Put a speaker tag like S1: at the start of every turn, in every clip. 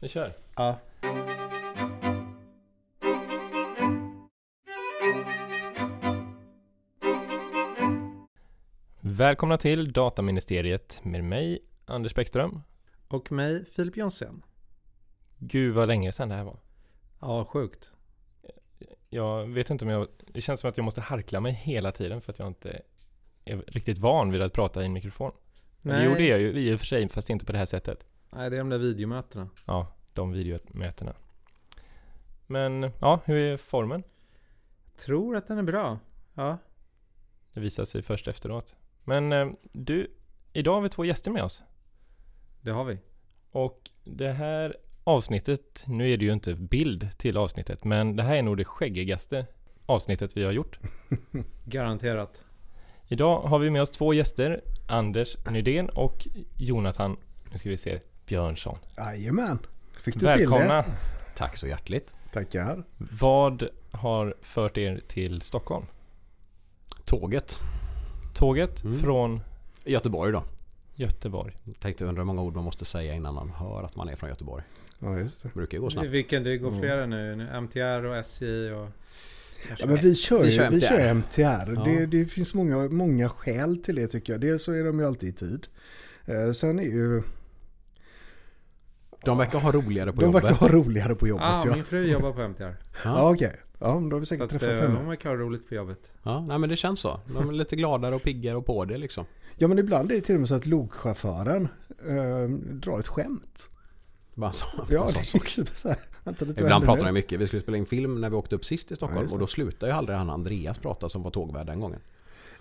S1: Vi kör.
S2: Ja.
S1: Välkomna till Dataministeriet med mig, Anders Bäckström.
S2: Och mig, Filip Jonsson.
S1: Gud vad länge sedan det här var.
S2: Ja, sjukt.
S1: Jag vet inte om jag... Det känns som att jag måste harkla mig hela tiden för att jag inte är riktigt van vid att prata i en mikrofon. Men Jo, det är jag ju i och för sig, fast inte på det här sättet.
S2: Nej, det är de där videomötena.
S1: Ja, de videomötena. Men, ja, hur är formen?
S2: Tror att den är bra. Ja.
S1: Det visar sig först efteråt. Men eh, du, idag har vi två gäster med oss.
S2: Det har vi.
S1: Och det här avsnittet, nu är det ju inte bild till avsnittet, men det här är nog det skäggigaste avsnittet vi har gjort.
S2: Garanterat.
S1: Idag har vi med oss två gäster, Anders Nydén och Jonathan, nu ska vi se, Björnsson.
S3: Jajamän, fick du
S1: Välkomna!
S3: till
S4: Tack så hjärtligt.
S3: det? Tackar.
S1: Vad har fört er till Stockholm?
S4: Tåget.
S1: Tåget
S4: Mm.
S1: från
S4: Göteborg då.
S1: Göteborg.
S4: Tänkte undra hur många ord man måste säga innan man hör att man är från Göteborg.
S3: Ja, just det.
S4: Brukar ju gå snabbt.
S2: Vilken, det går
S3: Mm.
S2: flera nu. nu. MTR och SJ och...
S3: Ja, men vi kör,
S4: Vi kör
S3: vi
S4: MTR.
S3: kör MTR.
S4: Ja.
S3: Det, det finns många, många skäl till det tycker jag. Dels så är de ju alltid i tid. Eh, sen är ju...
S4: De verkar ha roligare på
S3: de
S4: jobbet.
S3: verkar ha roligare på jobbet.
S2: ah,
S3: ja,
S2: min fru jobbar på MTR.
S3: ja.
S4: Ja.
S3: okej. Ja, men då har vi
S2: Så
S3: säkert
S2: att,
S3: träffat
S2: eh,
S3: henne.
S2: hon verkar ha roligt på jobbet.
S4: ja, nej men det känns så. De är lite gladare och piggare och på det liksom.
S3: Ja, men ibland är det till och med så att lokchauffören eh, drar ett skämt.
S4: Bara så.
S3: Ja, kul. Så här,
S4: Ibland pratar de mycket. Vi skulle spela in film när vi åkte upp sist i
S3: Ja,
S4: Stockholm.
S3: just
S4: och då slutade ju aldrig han Andreas prata som var tågvärd den gången.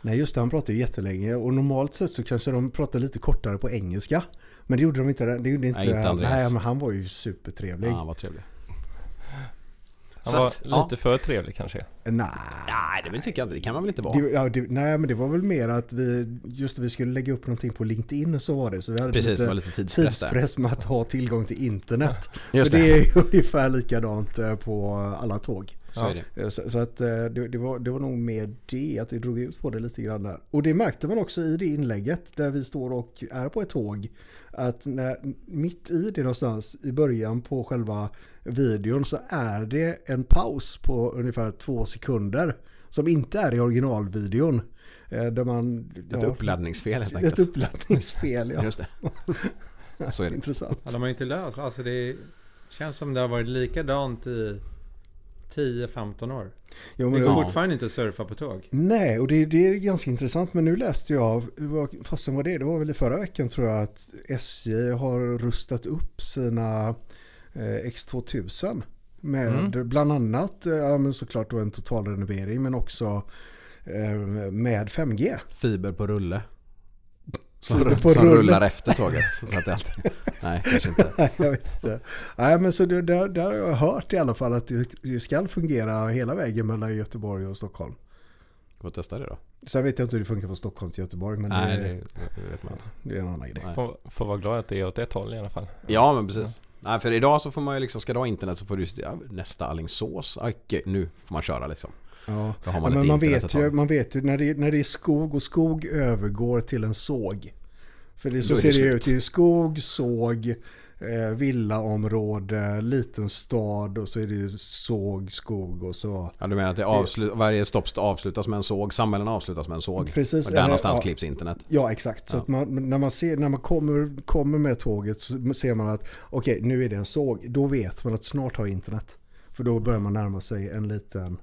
S3: Nej, just det. Han pratar ju jättelänge. Och normalt sett så kanske de pratar lite kortare på engelska. Men det gjorde de inte. Det gjorde inte,
S4: Nej, inte Andreas.
S3: nej, men han var ju supertrevlig.
S4: Ja, han var trevlig.
S1: Han
S4: Så
S1: var
S4: att, ja.
S1: lite för trevlig kanske.
S3: Nej.
S4: Nej, det tycker jag inte. Det kan man väl inte vara?
S3: Det, ja, det, nej men det var väl mer att vi, just vi skulle lägga upp någonting på LinkedIn och så var det. Så vi hade
S4: Precis, det
S3: lite
S4: var lite tidspress
S3: tidspress med att ha tillgång till internet.
S4: Just
S3: För det
S4: det.
S3: är ju ungefär likadant eh, på alla tåg.
S4: Så det.
S3: Eh, Så, så att eh, det, det, var, det var nog mer det, att det drog ut på det lite grann där. Och det märkte man också i det inlägget där vi står och är på ett tåg. Att när, mitt i det någonstans i början på själva videon så är det en paus på ungefär två sekunder. Som inte är i originalvideon. Eh, Där man...
S4: Ett uppladdningsfel helt
S3: Ett
S4: enkelt.
S3: uppladdningsfel, ja.
S4: Just det. Så är det.
S3: Intressant.
S2: Ja, de har ju inte löst. Alltså det känns som det har varit likadant i 10-15 år.
S3: Jo,
S2: Det
S3: men
S2: går
S4: Ja.
S2: fortfarande inte att surfa på tåg.
S3: Nej, och det, det är ganska intressant. Men nu läste jag, vad fasen var det? Det var väl i förra veckan tror jag att SJ har rustat upp sina eh, X2000. Med
S1: Mm.
S3: bland annat, eh, ja men såklart då en totalrenovering men också eh, med 5G.
S4: Fiber på rulle. Som,
S3: Fiber
S4: rull-
S3: på
S4: som
S3: rulle.
S4: rullar efter tåget. Så att det alltid... Nej, kanske inte.
S3: Nej, jag vet inte. Nej, men så det, där, där har jag hört i alla fall att det, det ska fungera hela vägen mellan Göteborg och Stockholm.
S4: Får testa det då.
S3: Sen vet jag inte hur det funkar från Stockholm till Göteborg men
S4: Nej,
S3: det,
S4: det, det vet man inte.
S3: det är en annan grej.
S1: Får, får vara glad att det är åt ett håll i alla fall.
S4: Ja, men precis. Nej, för idag så får man ju liksom, ska du ha internet så får du just, ja, nästa Alingsås. Okej, nu får man köra liksom.
S3: Ja.
S4: Har
S3: Ja,
S4: man
S3: men man vet, ju, man vet ju när det, när det är skog och skog övergår till en såg. För det, så
S4: är
S3: ser
S4: det
S3: det ut. Det är skog, såg, eh, villaområde, liten stad och så är det såg, skog och så.
S4: Ja, du menar att det avslut, varje stopp avslutas med en såg, samhällen avslutas med en såg.
S3: Precis.
S4: Och där
S3: eller-
S4: någonstans
S3: ja,
S4: klipps internet.
S3: Ja, exakt. Så
S4: Ja.
S3: att man, när man, ser, när man kommer, kommer med tåget så ser man att okej, nu är det en såg. Då vet man att snart har internet. För då börjar man närma sig en liten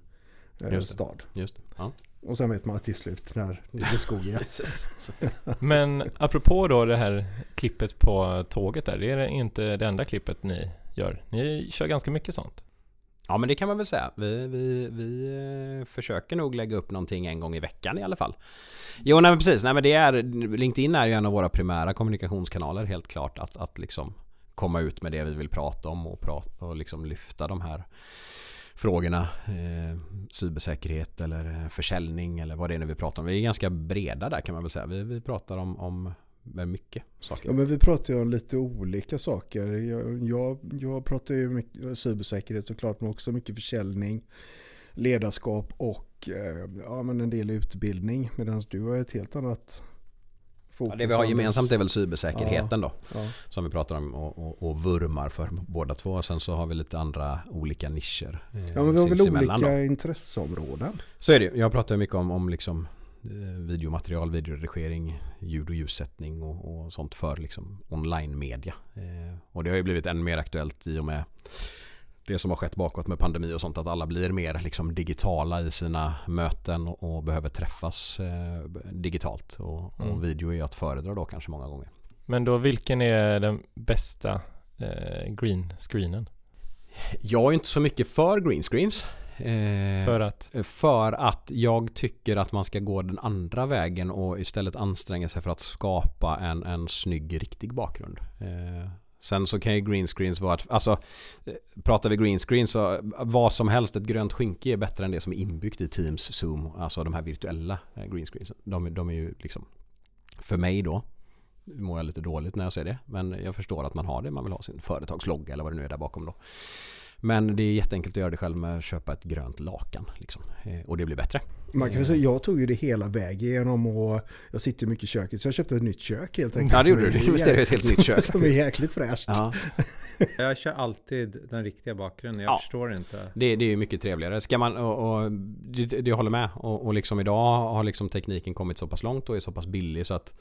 S3: eh,
S4: Just det.
S3: stad.
S4: Just det. Ja.
S3: Och sen vet man att till slut när det blir skog igen.
S1: Men apropå då det här klippet på tåget där. Det är inte det enda klippet ni gör. Ni kör ganska mycket sånt.
S4: Ja men det kan man väl säga. Vi, vi, vi eh, försöker nog lägga upp någonting en gång i veckan i alla fall. Jo nej men precis. Nej, men det är, LinkedIn är ju en av våra primära kommunikationskanaler helt klart. Att, att liksom komma ut med det vi vill prata om och, prata, och liksom lyfta de här frågorna. Eh, cybersäkerhet eller eh, försäljning eller vad det är nu vi pratar om. Vi är ganska breda där kan man väl säga. Vi, vi pratar om, om mycket saker.
S3: Ja, men vi pratar ju om lite olika saker. Jag, jag, jag pratar ju mycket cybersäkerhet såklart, men också mycket försäljning, ledarskap och eh, ja, men en del utbildning. Medan du har ett helt annat fokus.
S4: Ja, det vi har gemensamt är väl cybersäkerheten då.
S3: Ja.
S4: Som vi pratar om och, och, och vurmar för båda två. Sen så har vi lite andra olika nischer. eh,
S3: ja, men vi har väl olika
S4: då.
S3: intresseområden.
S4: Så är det. Jag pratar mycket om, om liksom eh, videomaterial, videoredigering, ljud och ljussättning och, och sånt för liksom online-media. Eh, och det har ju blivit än mer aktuellt i och med det som har skett bakåt med pandemi och sånt att alla blir mer liksom digitala i sina möten och, behöver träffas eh, digitalt och,
S1: Mm.
S4: och video är att föredra då kanske många gånger.
S1: Men då vilken är den bästa eh, green screenen?
S4: Jag är inte så mycket för greenscreens. Eh,
S1: För att?
S4: För att jag tycker att man ska gå den andra vägen och istället anstränga sig för att skapa en, en snygg riktig bakgrund. Eh, sen så kan ju greenscreens vara att, alltså pratar vi greenscreen så vad som helst, ett grönt skynke är bättre än det som är inbyggt i Teams, Zoom, alltså de här virtuella eh, greenscreensen. De, de är ju liksom, för mig då, mår jag lite dåligt när jag ser det. Men jag förstår att man har det, man vill ha sin företagslogga eller vad det nu är där bakom då. Men det är jätteenkelt att göra det själv med att köpa ett grönt lakan. Liksom. Eh, Och det blir bättre.
S3: Man kan väl säga, jag tog ju det hela vägen genom och jag sitter mycket i köket så jag köpte ett nytt kök helt enkelt.
S4: Ja det gjorde du. Du investerade i ett helt nytt kök.
S3: Som är jäkligt fräscht.
S4: Ja,
S2: Jag kör alltid den riktiga bakgrunden. Jag
S4: Ja.
S2: förstår inte.
S4: det, det är ju mycket trevligare. Ska man, och, och det, det håller med. Och, och liksom idag har liksom tekniken kommit så pass långt och är så pass billig så att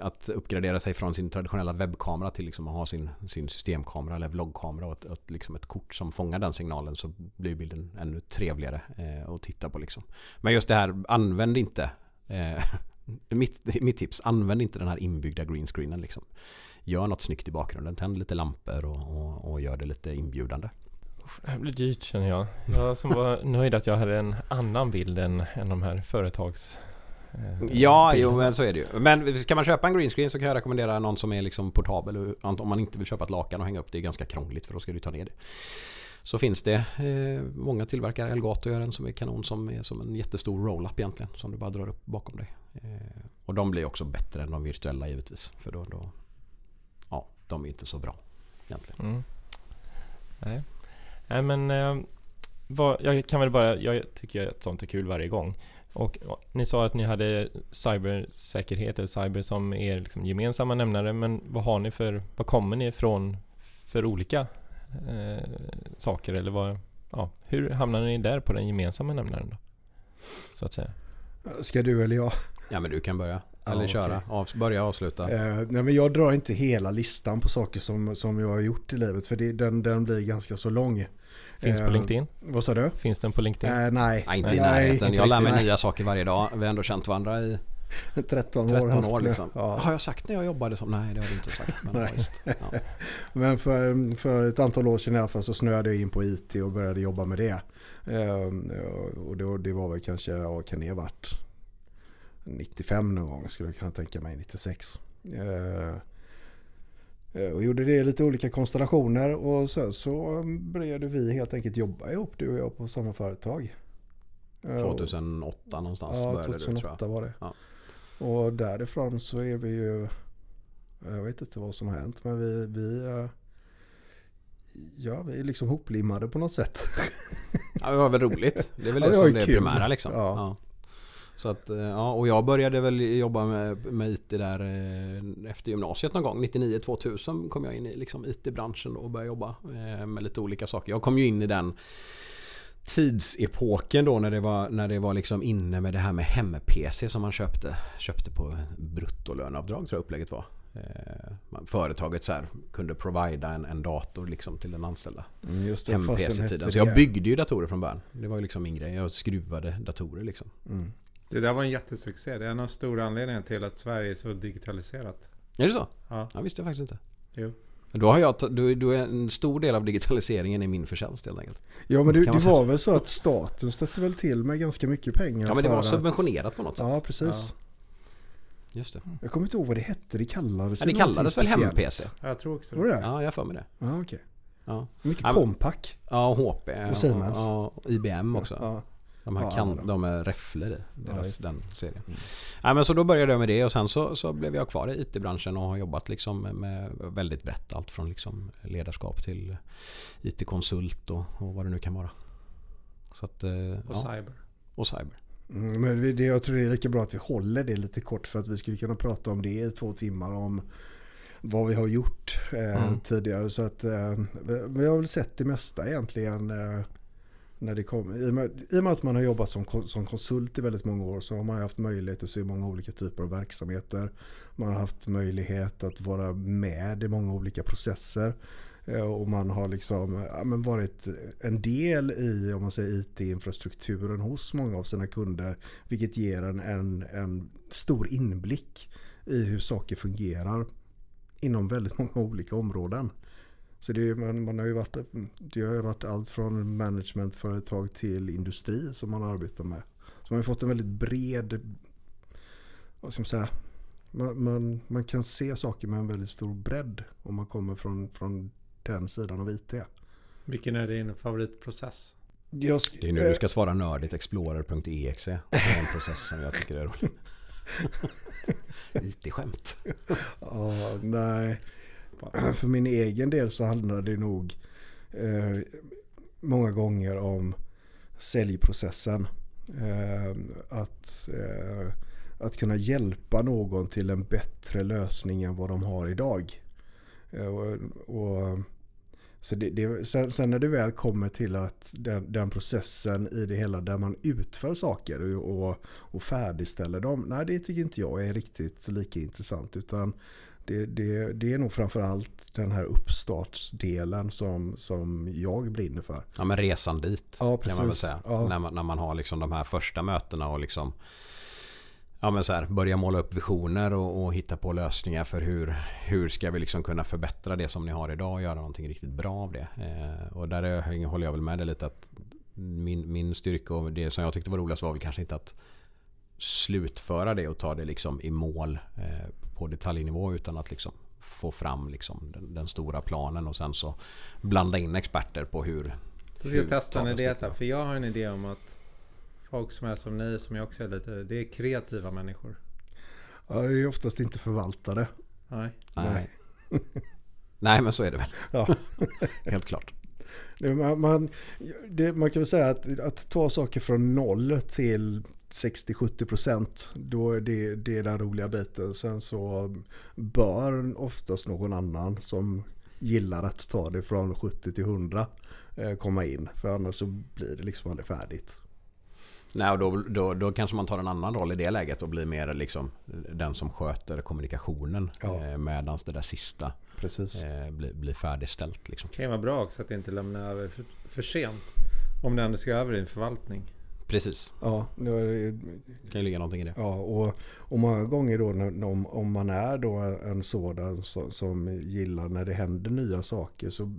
S4: att uppgradera sig från sin traditionella webbkamera till liksom att ha sin, sin systemkamera eller vloggkamera och ett, ett, liksom ett kort som fångar den signalen så blir bilden ännu trevligare eh, att titta på liksom. Men just det här, använd inte eh, mitt, mitt tips, använd inte den här inbyggda greenscreenen liksom. Gör något snyggt i bakgrunden, tänd lite lampor och, och, och gör det lite inbjudande.
S1: Det här blir dyrt känner jag. Jag som var nöjd att jag hade en annan bild än, än de här företags eh,
S4: Ja, jo men så är det ju. Men ska man köpa en greenscreen så kan jag rekommendera någon som är liksom portabel. Om man inte vill köpa ett lakan och hänga upp det är ganska krångligt för då ska du ta ner det. Så finns det eh, många tillverkare. Elgato gör en som är kanon som är som en jättestor roll-up egentligen. Som du bara drar upp bakom dig. Eh, och de blir också bättre än de virtuella givetvis. För då, då ja, de är inte så bra egentligen.
S1: Mm. Nej. Nej men eh, vad, jag kan väl bara, jag tycker att sånt är kul varje gång. Och ja, ni sa att ni hade cybersäkerhet eller cyber som er liksom gemensamma nämnare. Men vad har ni för, vad kommer ni ifrån för olika eh, saker? Eller vad, ja, hur hamnar ni där på den gemensamma nämnaren då? Så att säga.
S3: Ska du eller jag?
S4: Ja men du kan börja.
S3: Ja,
S4: Eller
S3: okej.
S4: köra. Av, börja avsluta.
S3: Eh, nej men jag drar inte hela listan på saker som, som jag har gjort i livet för det, den, den blir ganska så lång.
S1: Finns på
S3: Eh,
S1: LinkedIn?
S3: Vad sa du?
S1: Finns den på LinkedIn?
S3: Eh, nej.
S4: Nej, inte i
S3: Nej,
S4: närheten.
S3: inte
S4: jag lär mig
S3: nej.
S4: nya saker varje dag. Vi har ändå känt varandra i
S3: 13 år.
S4: 13
S3: haft
S4: år liksom.
S3: Ja.
S4: Har jag sagt när jag jobbade som? Nej det har du inte sagt. Men
S3: Nej.
S4: ja.
S3: Men för, för ett antal år sedan i alla fall så snöade jag in på IT och började jobba med det. Ehm, och det, det var väl kanske, ja kan det ha varit 95 någon gång skulle jag kunna tänka mig, 96. Eh, eh, och gjorde det i lite olika konstellationer och sen så började vi helt enkelt jobba ihop du och jag på samma företag. Eh,
S4: 2008 någonstans
S3: Ja,
S4: började du tror
S3: 2008
S4: jag.
S3: var det.
S4: Ja.
S3: Och därifrån så är vi ju, jag vet inte vad som har hänt, men vi, vi, eh, ja, vi är liksom hoplimmade på något sätt.
S4: Ja det var väl roligt. Det är väl
S3: Ja,
S4: det
S3: det
S4: som är
S3: kul.
S4: primära liksom.
S3: Ja.
S4: Så att, eh, ja, och jag började väl jobba med, med IT där eh, efter gymnasiet någon gång. 99-2000 kom jag in i liksom IT-branschen och började jobba eh, med lite olika saker. Jag kom ju in i den tidsepoken då när det var, när det var liksom inne med det här med hem-PC som man köpte. Köpte på bruttolöneavdrag tror jag upplägget var. Eh, Företaget så här kunde provida en, en dator liksom till den anställda.
S3: Mm, Just det,
S4: Hem-PC-tiden. Så jag byggde ju datorer från början. Det var ju liksom min grej. Jag skruvade datorer liksom.
S3: Mm.
S2: Det där var en jättesuccé. Det är en av stora anledningarna till att Sverige är så digitaliserat.
S4: Är det så?
S2: Ja,
S4: Jag visste faktiskt inte.
S2: jo.
S4: Då har jag, då, då är en stor del av digitaliseringen i min förtjänst helt enkelt.
S3: Ja men det, det var väl så att staten stötte väl till med ganska mycket pengar.
S4: Ja men det var
S3: att-
S4: subventionerat på något sätt.
S3: Ja precis.
S4: Just det.
S3: Jag kommer inte ihåg vad det hette. Det kallades
S4: Ja, det kallades väl hem-PC?
S2: Jag tror också
S3: Var det
S2: det.
S3: det? Ja,
S4: Ja, jag för mig det.
S3: okej.
S4: Ja,
S3: Mycket
S4: Ja, men-
S3: compact.
S4: ja HP.
S3: Och Siemens.
S4: Ja, och IBM också.
S3: Ja.
S4: De här
S3: Ja,
S4: kan,
S3: alla de.
S4: de är räfflor i.
S3: Ja,
S4: Deras,
S3: just
S4: den serien.
S3: Mm.
S4: Nej, men så då började jag med det och sen så, så blev jag kvar i IT-branschen och har jobbat liksom med väldigt brett. Allt från liksom ledarskap till IT-konsult och, och vad det nu kan vara. Så att, eh,
S2: Och
S4: ja.
S2: cyber.
S4: och cyber.
S3: Mm, men det, jag tror det är lika bra att vi håller det lite kort för att vi skulle kunna prata om det i två timmar om vad vi har gjort eh,
S1: Mm.
S3: tidigare. Så att eh, vi, vi har väl sett det mesta egentligen eh, när det kom. I och, med, I och med att man har jobbat som, som konsult i väldigt många år så har man haft möjlighet att se många olika typer av verksamheter. Man har haft möjlighet att vara med i många olika processer. Eh, och man har liksom ja, men varit en del i om man säger, IT-infrastrukturen hos många av sina kunder. Vilket ger en, en, en stor inblick i hur saker fungerar inom väldigt många olika områden. Så det, man, man har ju varit, det har ju varit allt från managementföretag till industri som man arbetar med. Så man har fått en väldigt bred, vad ska man säga, man, man, man kan se saker med en väldigt stor bredd om man kommer från, från den sidan av IT.
S2: Vilken är din favoritprocess?
S3: Jag, sk-
S4: Det är nu du ska svara nördigt explorer.exe. Det är en process som jag tycker är rolig. IT-skämt.
S3: Ja, nej. För min egen del så handlar det nog eh, många gånger om säljprocessen. Eh, att, eh, att kunna hjälpa någon till en bättre lösning än vad de har idag. Eh, och, och, så det, det, sen, sen när det väl kommer till att den, den processen i det hela där man utför saker och, och, och färdigställer dem. Nej, det tycker inte jag är riktigt lika intressant. Utan det, det, det är nog framförallt den här uppstartsdelen som, som jag brinner för.
S4: Ja men resan dit.
S3: Ja,
S4: kan man väl säga.
S3: Ja.
S4: När, man, när man har liksom de här första mötena och liksom Ja men så här, börja måla upp visioner och, och hitta på lösningar för hur, hur ska vi liksom kunna förbättra det som ni har idag och göra någonting riktigt bra av det. Eh, och där är, håller jag väl med dig lite att min, min styrka och det som jag tyckte var roligast var väl kanske inte att slutföra det och ta det liksom i mål eh, på detaljnivå utan att liksom få fram liksom den, den stora planen och sen så blanda in experter på hur
S2: Då ska jag
S4: Hur
S2: testa en idé. här, för jag har en idé om att folk som är som ni, som jag också är lite, det är kreativa människor.
S3: Ja, det är oftast inte förvaltare.
S2: Nej.
S4: Nej. Nej men så är det väl.
S3: Ja.
S4: Helt klart.
S3: Man, man, det, man kan väl säga att, att ta saker från noll till 60-70 procent. Då är det, det är den roliga biten. Sen så bör oftast någon annan som gillar att ta det från 70 till 100 eh, komma in. För annars så blir det liksom aldrig färdigt.
S4: Nej, och då, då, då kanske man tar en annan roll i det läget och blir mer liksom den som sköter kommunikationen.
S3: Ja.
S4: Eh, Medan det där sista
S3: Precis.
S4: eh, blir, blir färdigställt. Liksom.
S2: Det kan ju vara bra också att inte lämna över för, för sent. Om det ändå ska över i en förvaltning.
S4: Precis,
S3: Ja, det,
S4: kan ju ligga någonting i det.
S3: Ja, och, och många gånger då när, om, om man är då en sådan som, som gillar när det händer nya saker så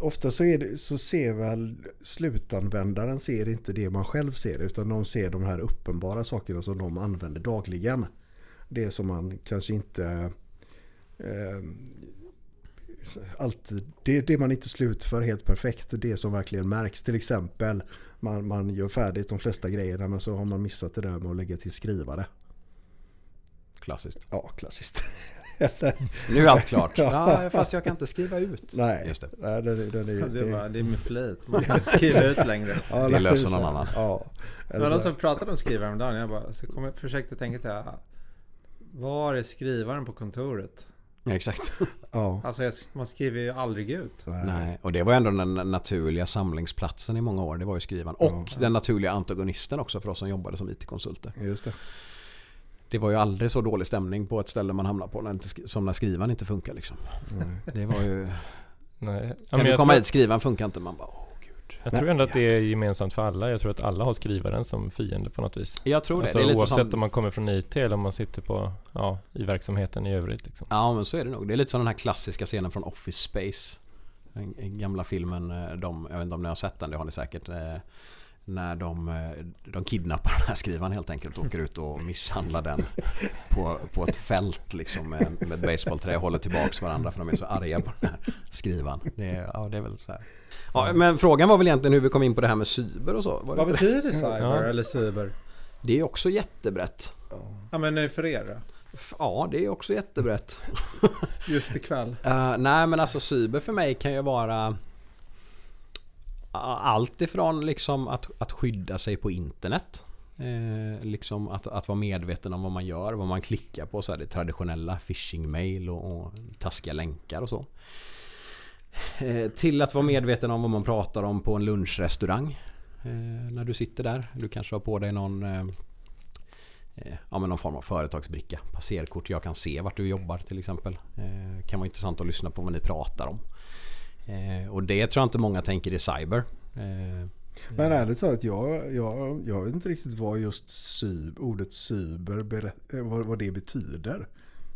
S3: Ofta så, är det, så ser väl slutanvändaren ser inte det man själv ser utan de ser de här uppenbara sakerna som de använder dagligen. Det som man kanske inte eh, alltid, det, det man inte slutför helt perfekt, det som verkligen märks. Till exempel man, man gör färdigt de flesta grejerna men så har man missat det där med att lägga till skrivare.
S4: Klassiskt.
S3: Ja, klassiskt. Eller,
S4: Nu är allt klart.
S3: Ja.
S4: Ja, fast jag kan inte skriva ut.
S3: nej,
S4: Just det.
S3: nej den, den är,
S2: Det är, bara, det är med flit. Man ska inte skriva ut längre.
S3: ja,
S4: det löser någon annan.
S3: Ja.
S2: Det
S3: Eller
S2: var någon
S3: så-
S2: som pratade om skrivare häromdagen. Jag bara, så kom jag, försökte tänka så här. Var är skrivaren på kontoret?
S4: Ja, exakt.
S3: ja,
S2: Alltså man skriver ju aldrig ut.
S3: nej.
S4: Nej, och det var ändå den naturliga samlingsplatsen i många år. Det var ju skrivaren. Och
S3: Ja.
S4: den naturliga antagonisten också för oss som jobbade som IT-konsulter.
S3: Just det.
S4: Det var ju aldrig så dålig stämning på ett ställe man hamnar på när inte, som när skrivaren inte funkar liksom.
S3: Nej.
S4: Det var ju...
S1: Nej. Ja,
S4: Kan
S1: men
S4: du komma
S1: tror,
S4: hit, skrivaren funkar inte. Man bara
S1: jag tror ändå att det är gemensamt för alla. Jag tror att alla har skrivaren som fiende på något vis.
S4: Jag tror det.
S1: Alltså,
S4: det lite
S1: oavsett
S4: som...
S1: om man kommer från IT eller om man sitter på, ja, i verksamheten i övrigt liksom.
S4: Ja men så är det nog. Det är lite som den här klassiska scenen från Office Space. Den gamla filmen, eh, de, jag vet inte om ni har sett den, det har ni säkert. När de, eh, de kidnappar den här skrivaren helt enkelt och åker ut och misshandlar den på, på ett fält liksom med, med ett basebollträ och håller tillbaks varandra för de är så arga på den här skrivaren. Det, är- ja, det är väl så här. Ja, men frågan var väl egentligen hur vi kom in på det här med cyber och så.
S2: Vad betyder cyber
S1: Ja.
S2: eller cyber?
S4: det är också jättebrett.
S2: Ja men eh, för er då?
S4: Ja, det är också jättebrett.
S2: Just ikväll.
S4: Uh, nej men alltså cyber för mig kan ju vara allt ifrån liksom att, att skydda sig på internet. Eh, liksom att, att vara medveten om vad man gör, vad man klickar på. Så här, det traditionella phishing-mail och, och taskiga länkar och så. Eh, till att vara medveten om vad man pratar om på en lunchrestaurang. Eh, när du sitter där. Du kanske har på dig någon eh, eh ja, men någon form av företagsbricka. Passerkort. Jag kan se vart du jobbar till exempel. Eh, kan vara intressant att lyssna på vad ni pratar om. Eh, och det tror jag inte många tänker i cyber. Eh,
S3: Men ärligt talat, jag, jag, jag vet inte riktigt vad just cyber, ordet cyber, eh, vad, vad det betyder.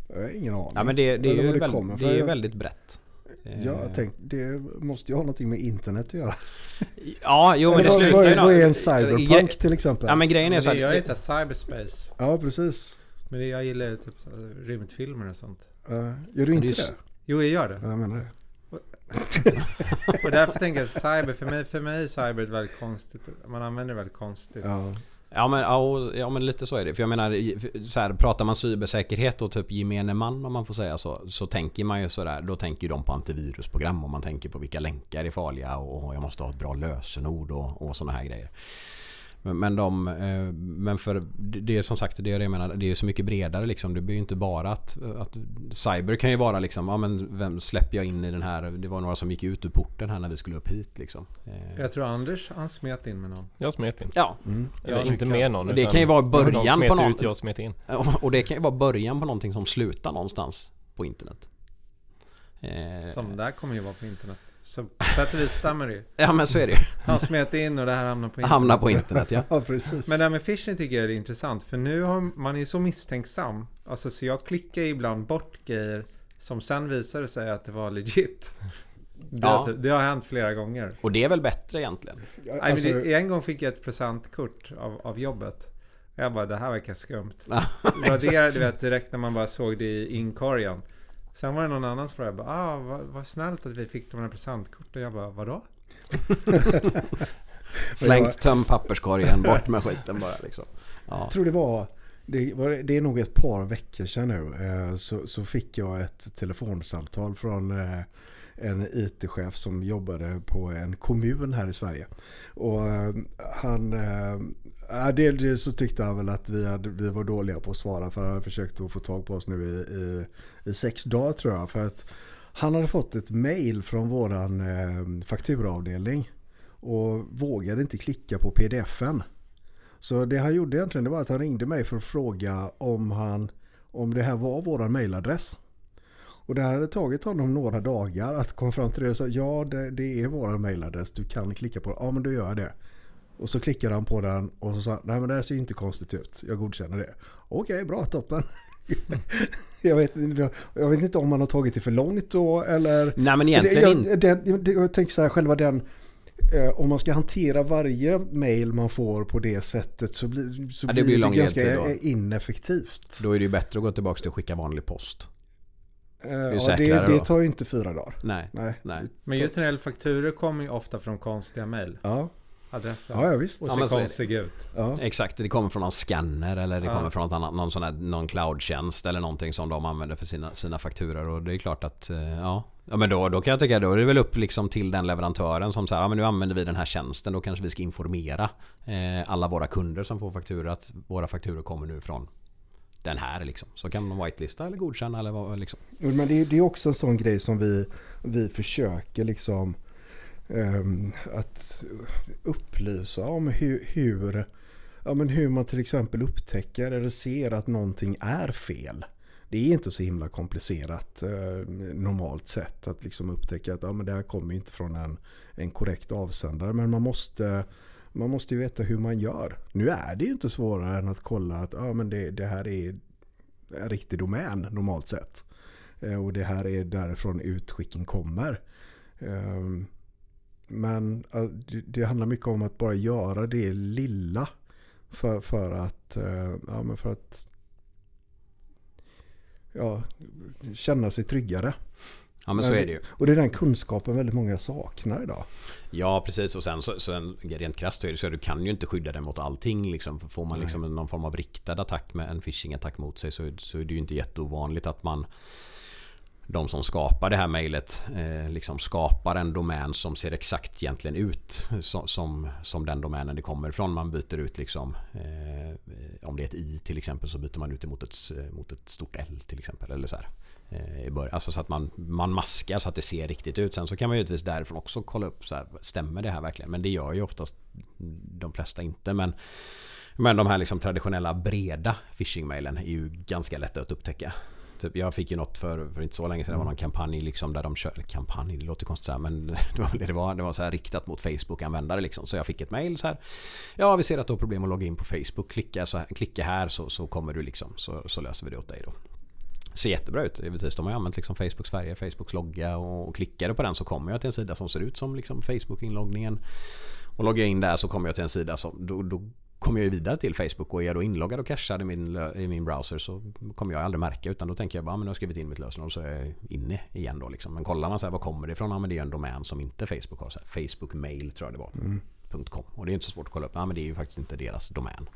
S3: Jag har ingen aning.
S4: ja men det, det är
S3: det
S4: väldigt, det är väldigt brett. Eh,
S3: Jag tänkte, det måste ju ha någonting med internet att göra.
S4: Ja, jo men det slutar
S3: vad,
S4: ju
S3: vad är en cyberpunk till exempel?
S4: Ja men grejen är så
S2: det, jag
S4: här
S2: cyberspace.
S3: Ja, precis.
S2: Men jag gillar typ rymdfilmer och sånt.
S3: Uh, gör du inte
S4: Det
S2: Jo, jag gör det.
S3: Ja, jag menar det.
S2: Och därför tänker jag cyber, för mig, för mig är cyber ett väldigt konstigt. Man använder det väldigt konstigt.
S3: Ja.
S4: Ja men, ja, men lite så är det. För jag menar, så här, pratar man cybersäkerhet och typ gemene man om man får säga så. Så tänker man ju sådär, då tänker de på antivirusprogram och man tänker på vilka länkar är farliga och jag måste ha ett bra lösenord och, och sådana här grejer. Men, de, eh, men för det är som sagt, det är det jag menar, det är så mycket bredare liksom. Det blir ju inte bara att, att cyber kan ju vara liksom, ja men vem släpper jag in i den här? Det var några som gick ut ur porten här när vi skulle upp hit liksom. Eh,
S2: Jag tror Anders, han smet in med någon.
S1: Jag smet in.
S4: Ja,
S3: Mm.
S1: Eller inte
S2: det
S1: med
S2: kan-
S1: någon.
S4: Det kan ju vara början
S1: smet
S4: på
S1: ut, jag smet in.
S4: Och det kan ju vara början på någonting som slutar någonstans på internet. Eh,
S2: Som där kommer ju vara på internet. Så på sätt och vis stämmer det ju.
S4: Ja men så är det ju.
S2: Han smet in och det här hamnar på internet.
S4: Hamna på internet ja.
S3: ja, precis.
S2: Men det här med phishing tycker jag är intressant. För nu har man är så misstänksam. Alltså så jag klickar ibland bort grejer som sen visade sig att det var legit. Det,
S4: Ja.
S2: har, det har hänt flera gånger.
S4: Och det är väl bättre egentligen.
S3: Ja, alltså,
S2: men det, en gång fick jag ett presentkort av, av jobbet. Jag bara, det här verkar skumt.
S4: Ja,
S2: Det var det, du vet, direkt när man bara såg det i inkorgen. Sen var det någon annan som frågade, ah, vad, vad snällt att vi fick de här presentkorten. Jag bara, vadå?
S4: Slängt, töm papperskorgen, bort med skiten bara liksom. Ja.
S3: Jag tror det var, det, var, det är nog ett par veckor sedan nu, eh, så, så fick jag ett telefonsamtal från eh, en IT-chef som jobbade på en kommun här i Sverige. Och eh, han, äh, dels så tyckte han väl att vi, hade, vi var dåliga på att svara för han hade försökt att få tag på oss nu i, i, i sex dagar tror jag. För att han hade fått ett mail från våran eh, fakturaavdelning och vågade inte klicka på pdf-en. Så det han gjorde egentligen det var att han ringde mig för att fråga om, han, om det här var vår mailadress. Och det här hade tagit honom några dagar att komma fram till det och sa ja det, det är vår mailadress, du kan klicka på den. Ja men då gör jag det. Och så klickade han på den och så sa han, nej men det här ser ju inte konstigt ut, jag godkänner det. Okej, bra, toppen. jag, vet, jag vet inte om han har tagit det för långt då eller...
S4: Nej men egentligen inte.
S3: jag, det, jag tänker så här, själva den... Eh, om man ska hantera varje mail man får på det sättet så blir, så
S4: Ja, det
S3: blir det ganska
S4: då.
S3: ineffektivt.
S4: Då är det ju bättre att gå tillbaka till att skicka vanlig post.
S3: Eh, ja, det,
S4: säkrare
S3: det
S4: då.
S3: tar ju inte fyra dagar.
S4: Nej,
S3: Nej.
S4: nej.
S2: Men just när det gäller fakturor kommer ju ofta från konstiga mejl.
S3: Ja,
S2: Adresser.
S3: ja, ja visst.
S2: Och
S4: Ja,
S2: ser
S4: det.
S2: konstiga ut.
S3: Ja.
S4: Exakt, det kommer från någon scanner eller det
S2: Ja.
S4: kommer från något annat, någon sån här, någon cloudtjänst eller någonting som de använder för sina, sina fakturor och det är klart att, eh, ja. Ja men då, då kan jag tycka, då är det väl upp liksom till den leverantören som säger, ja men nu använder vi den här tjänsten, då kanske vi ska informera eh, alla våra kunder som får fakturor att våra fakturor kommer nu från den här liksom. Så kan man whitelista eller godkänna eller vad liksom.
S3: Men det, är- det är också en sån grej som vi, vi försöker liksom ehm, att upplysa om hur, hur, ja, men hur man till exempel upptäcker eller ser att någonting är fel. Det är inte så himla komplicerat eh, normalt sett att liksom upptäcka att ja, men det här kommer inte från en, en korrekt avsändare. Men man måste, man måste ju veta hur man gör. Nu är det ju inte svårare än att kolla att ah, men det, det här är en riktig domän normalt sett. Eh, Och det här är därifrån utskicken kommer. Ehm, men eh, det- det handlar mycket om att bara göra det lilla för, för att, eh, ja, men för att ja, känna sig tryggare.
S4: Ja men så är det ju.
S3: Och det är den kunskapen väldigt många saknar idag.
S4: Ja precis och sen så, så en, rent krasst så är det så att du kan ju inte skydda dig mot allting liksom. Får man liksom någon form av riktad attack med en phishing-attack mot sig så, så är det ju inte jätteovanligt att man de som skapar det här mejlet eh, liksom skapar en domän som ser exakt egentligen ut som, som, som den domänen det kommer ifrån. Man byter ut liksom eh, om det är ett i till exempel så byter man ut det mot ett, mot ett stort L till exempel. Eller så här. Eh, I början. Alltså så att man, man maskar så att det ser riktigt ut. Sen så kan man givetvis därifrån också kolla upp så här, stämmer det här verkligen? Men det gör ju oftast de flesta inte. Men, men de här liksom traditionella breda phishing-mailen är ju ganska lätta att upptäcka. Typ, jag fick ju något för, för inte så länge sedan. Det var någon kampanj liksom där de körde... Kampanj, det låter konstigt så här, men det var, det var, det var så här riktat mot Facebook-användare liksom. Så jag fick ett mail så här. Ja, vi ser att du har problem att logga in på Facebook. Klicka, så här, klicka här så, så kommer du liksom. Så, så löser vi det åt dig då ser jättebra ut. Givetvis, de har använt liksom Facebooks färger, Facebooks logga och klickar du på den så kommer jag till en sida som ser ut som liksom Facebook-inloggningen. Och loggar jag in där så kommer jag till en sida som då, då kommer jag vidare till Facebook och är jag då inloggad och cashad i min, i min browser så kommer jag aldrig märka utan då tänker jag bara men nu har jag skrivit in mitt lösenord så är jag inne igen då liksom. Men kollar man så här, var kommer det ifrån? Ja men det är en domän som inte Facebook har. Så här, Facebook mail tror jag det var. Mm. .com. Och det är inte så svårt att kolla upp. Ja men det är ju faktiskt inte deras domän.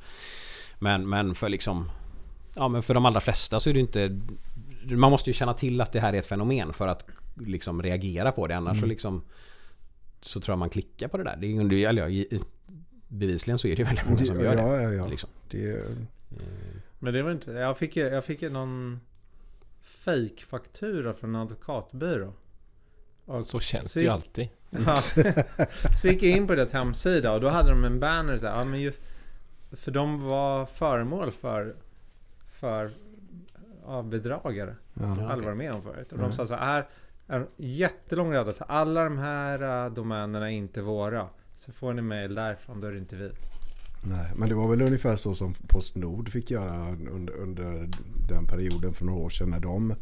S4: Men, men för liksom Ja men för de allra flesta så är det inte Man måste ju känna till att det här är ett fenomen för att liksom reagera på det annars mm. så liksom Så tror jag man klickar på det där. Det är, eller ja, bevisligen så är det väldigt många som gör
S3: ja,
S4: det.
S3: Ja, ja. Liksom. det
S2: Men det var inte... Jag fick, jag fick någon fake-faktura från en advokatbyrå.
S1: Och så känns så det ju alltid.
S2: Ja. så gick jag in på deras hemsida och då hade de en banner så här, ja, men just, För de var föremål för för ja, bedragare. Ja, Alla var med om förut. Och de sa så här, en jättelång rad. Alla de här uh, domänerna är inte våra. Så får ni mail därifrån, då är det inte vi.
S3: Nej, men det var väl ungefär så som Postnord fick göra under, under den perioden för några år sedan när de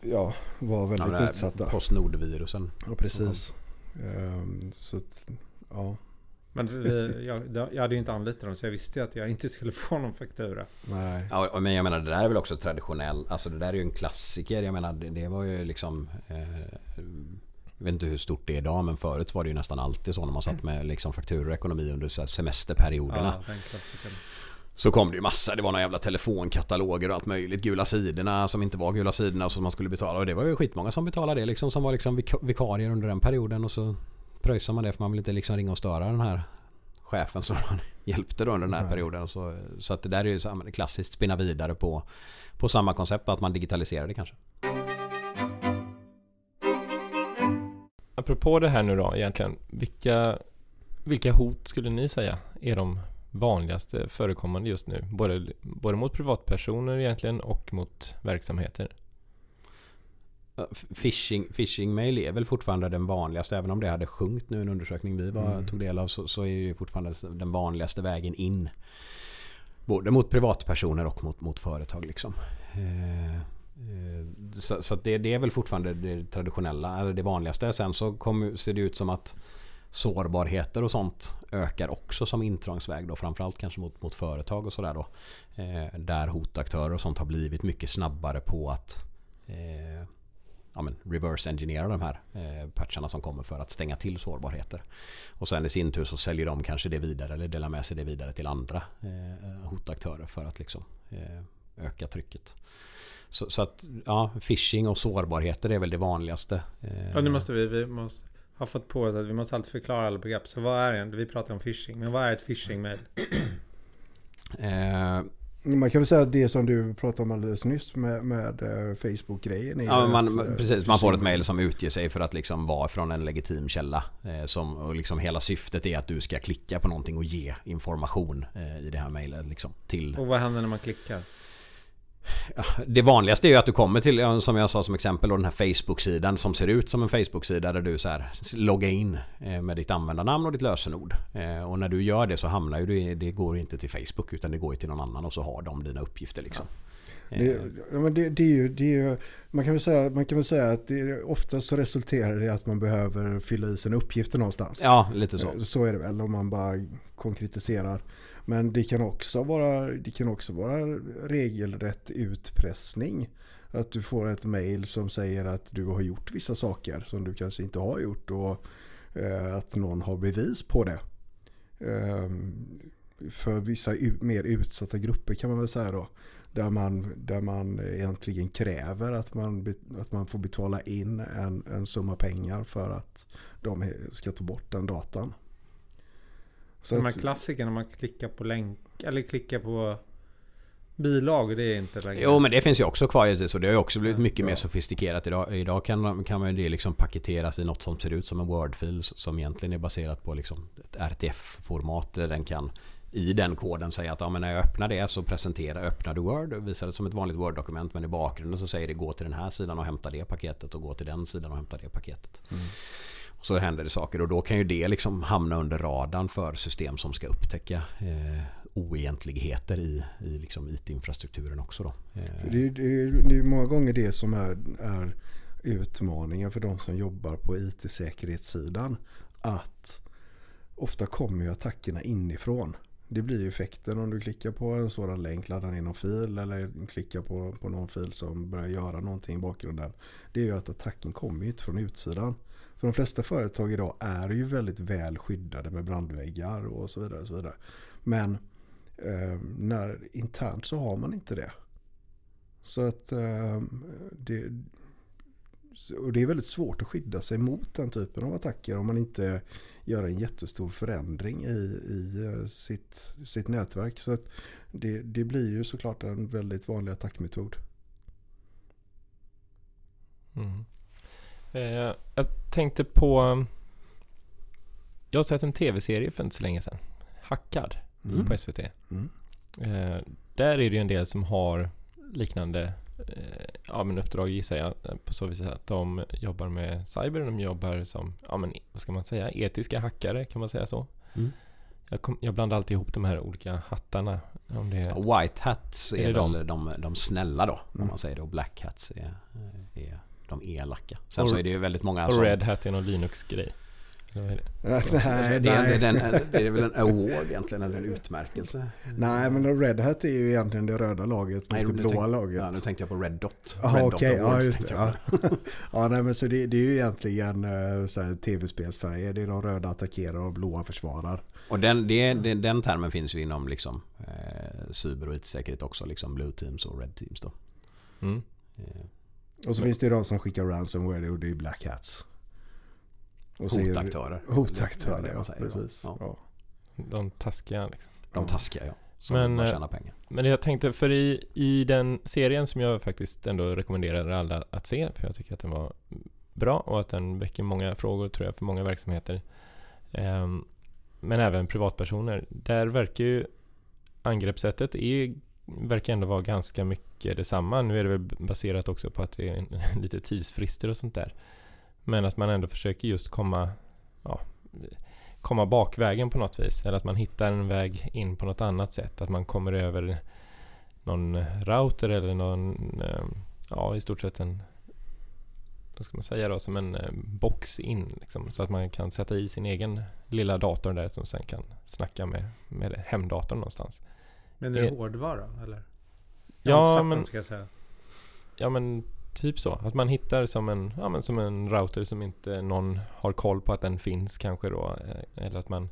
S3: ja, var väldigt ja, utsatta.
S4: Postnord-virusen.
S3: Ja, precis. Um, så att, ja.
S2: Men det, jag, jag hade ju inte anlitat dem så jag visste ju att jag inte skulle få någon faktura.
S4: Nej. Ja, men jag menar det där är väl också traditionell. Alltså det där är ju en klassiker. Jag menar det, det var ju liksom... Eh, jag vet inte hur stort det är idag men förut var det ju nästan alltid så när man satt med liksom fakturor och ekonomi under semesterperioderna. Ja, så kom det ju massa, det var några jävla telefonkataloger och allt möjligt. Gula sidorna som inte var gula sidorna som man skulle betala. Och det var ju skitmånga som betalade det liksom. Som var liksom vikarier under den perioden. Och så pröjsar man det för man vill inte liksom ringa och störa den här chefen som man hjälpte då under den här Nej. perioden. Så, så att det där är ju klassiskt spinna vidare på, på samma koncept att man digitaliserar det kanske.
S1: Apropå det här nu då egentligen. Vilka, vilka hot skulle ni säga är de vanligaste förekommande just nu? Både, både mot privatpersoner egentligen och mot verksamheter.
S4: Phishing, phishing mail är väl fortfarande den vanligaste. Även om det hade sjunkit nu i en undersökning vi var, mm. tog del av så, så, är det fortfarande den vanligaste vägen in. Både mot privatpersoner och mot, mot företag. Liksom. Eh, eh, så, så det, det, är väl fortfarande det traditionella, eller det vanligaste. Sen så kom, ser det ut som att sårbarheter och sånt ökar också som intrångsväg då. Framförallt kanske mot, mot företag och sådär då. Eh, där hotaktörer och sånt har blivit mycket snabbare på att eh, ja, men, reverse engineera de här eh, patcharna som kommer för att stänga till sårbarheter. Och sen i sin tur så säljer de kanske det vidare eller delar med sig det vidare till andra eh, hotaktörer för att liksom eh, öka trycket. Så, så, att ja, phishing och sårbarheter är väl det vanligaste.
S2: Eh. Ja, nu måste vi, vi måste ha fått på oss att vi måste alltid förklara alla begrepp. Så vad är det? Vi pratar om phishing, men vad är ett phishing-mail?
S3: Man kan väl säga att det som du pratade om alldeles nyss med, med eh, Facebook-grejen.
S4: Ja, man, eh, precis. Man får ett mail som utger sig för att liksom vara från en legitim källa. Eh, som, och liksom hela syftet är att du ska klicka på någonting och ge information eh, i det här mejlet. Liksom, till...
S2: Och vad händer när man klickar?
S4: Det vanligaste är ju att du kommer till, som jag sa som exempel, den här Facebook-sidan som ser ut som en Facebook-sida där du så här loggar in eh, med ditt användarnamn och ditt lösenord. Eh, och när du gör det så hamnar ju det, det går inte till Facebook utan det går till någon annan och så har de dina uppgifter liksom.
S3: Ja. Det, ja, men det, det, är ju, det är ju, man, kan väl säga, man kan väl säga att det, oftast så resulterar det i att man behöver fylla i sina uppgifter någonstans.
S4: Ja, lite så.
S3: Eh, så är det väl om man bara konkretiserar. Men det kan också vara, det kan också vara regelrätt utpressning. Att du får ett mail som säger att du har gjort vissa saker som du kanske inte har gjort och eh, att någon har bevis på det. Ehm, för vissa mer utsatta grupper kan man väl säga då. Där man, där man egentligen kräver att man, att man får betala in en, en summa pengar för att de ska ta bort den datan.
S2: Så de här att, klassikerna, man klickar på länk eller klickar på bilag, det är inte längre.
S4: Jo men det finns ju också kvar givetvis och det har ju också blivit mycket ja. mer sofistikerat idag. Idag kan, kan man ju det liksom paketeras i något som ser ut som en Word-fil som egentligen är baserat på liksom ett RTF-format där den kan i den koden säga att ja, men när jag öppnar det så presenterar, öppnar du Word och visar det som ett vanligt Word-dokument men i bakgrunden så säger det gå till den här sidan och hämta det paketet och gå till den sidan och hämta det paketet. Mm. Och så händer det saker och då kan ju det liksom hamna under radarn för system som ska upptäcka eh, oegentligheter i, i liksom IT-infrastrukturen också. Då.
S3: Eh. Det, är, det är många gånger det som är, är utmaningen för de som jobbar på IT-säkerhetssidan. Att ofta kommer ju attackerna inifrån. Det blir ju effekten om du klickar på en sådan länk, laddar ner någon fil eller klickar på, på någon fil som börjar göra någonting i bakgrunden. Det är ju att attacken kommer ju inte från utsidan. För de flesta företag idag är ju väldigt väl skyddade med brandväggar och så vidare. Och så vidare. Men eh, när internt så har man inte det. Så att eh, det, och det är väldigt svårt att skydda sig mot den typen av attacker om man inte gör en jättestor förändring i, i eh, sitt, sitt nätverk. Så att det, det blir ju såklart en väldigt vanlig attackmetod.
S1: Mm. Eh, jag tänkte på... Jag har sett en tv-serie för inte så länge sedan. Hackad mm. på SVT. Mm. Eh, där är det ju en del som har liknande eh, ja, men uppdrag gissar jag på så vis att de jobbar med cyber. De jobbar som, ja men vad ska man säga, etiska hackare kan man säga så. Mm. Jag, kom, jag blandar alltid ihop de här olika hattarna.
S4: Om det är, White hats är, är de? väl de, de snälla då, mm. om man säger det. Och black hats är, är de elaka. Sen och, så är det ju väldigt många
S1: Och som... Red Hat är någon Linux-grej.
S4: Nej, det, är, det, är det är väl en award egentligen, eller en utmärkelse?
S3: Nej, men Red Hat är ju egentligen det röda laget mot det blåa
S4: tänk,
S3: laget.
S4: Ja, nu tänkte jag på Red Dot.
S3: Red okej. Okay, ja, just det. Ja. ja, nej, men så det, det är ju egentligen uh, tv-spelsfärger. Det är de röda attackerar och blåa försvarar.
S4: Och den, det, den, den termen finns ju inom liksom, eh, cyber och IT-säkerhet också. Liksom Blue Teams och Red Teams då. Mm.
S3: Eh. Och så finns det ju de som skickar ransomware och det är Black Hats.
S4: Och hotaktörer.
S3: Hotaktörer, ja. Precis. Ja.
S1: De taskiga liksom.
S4: De taskiga, ja. Som men, bara tjänar pengar.
S1: Men jag tänkte, för i, i den serien som jag faktiskt ändå rekommenderar alla att se, för jag tycker att den var bra och att den väcker många frågor tror jag för många verksamheter. Um, men även privatpersoner. Där verkar ju angreppssättet är verkar ändå vara ganska mycket detsamma. Nu är det väl baserat också på att det är lite tidsfrister och sånt där. Men att man ändå försöker just komma, ja, komma bakvägen på något vis. Eller att man hittar en väg in på något annat sätt. Att man kommer över någon router eller någon, eh, ja i stort sett en, vad ska man säga då, som en eh, box in. Liksom, så att man kan sätta i sin egen lilla dator där som sen kan snacka med, med hemdatorn någonstans.
S2: Men är det hårdvara eller?
S1: Ja, men... Ska jag säga. Ja, men typ så. Att man hittar som en, ja, men som en router som inte någon har koll på att den finns kanske då. Eh, eller att man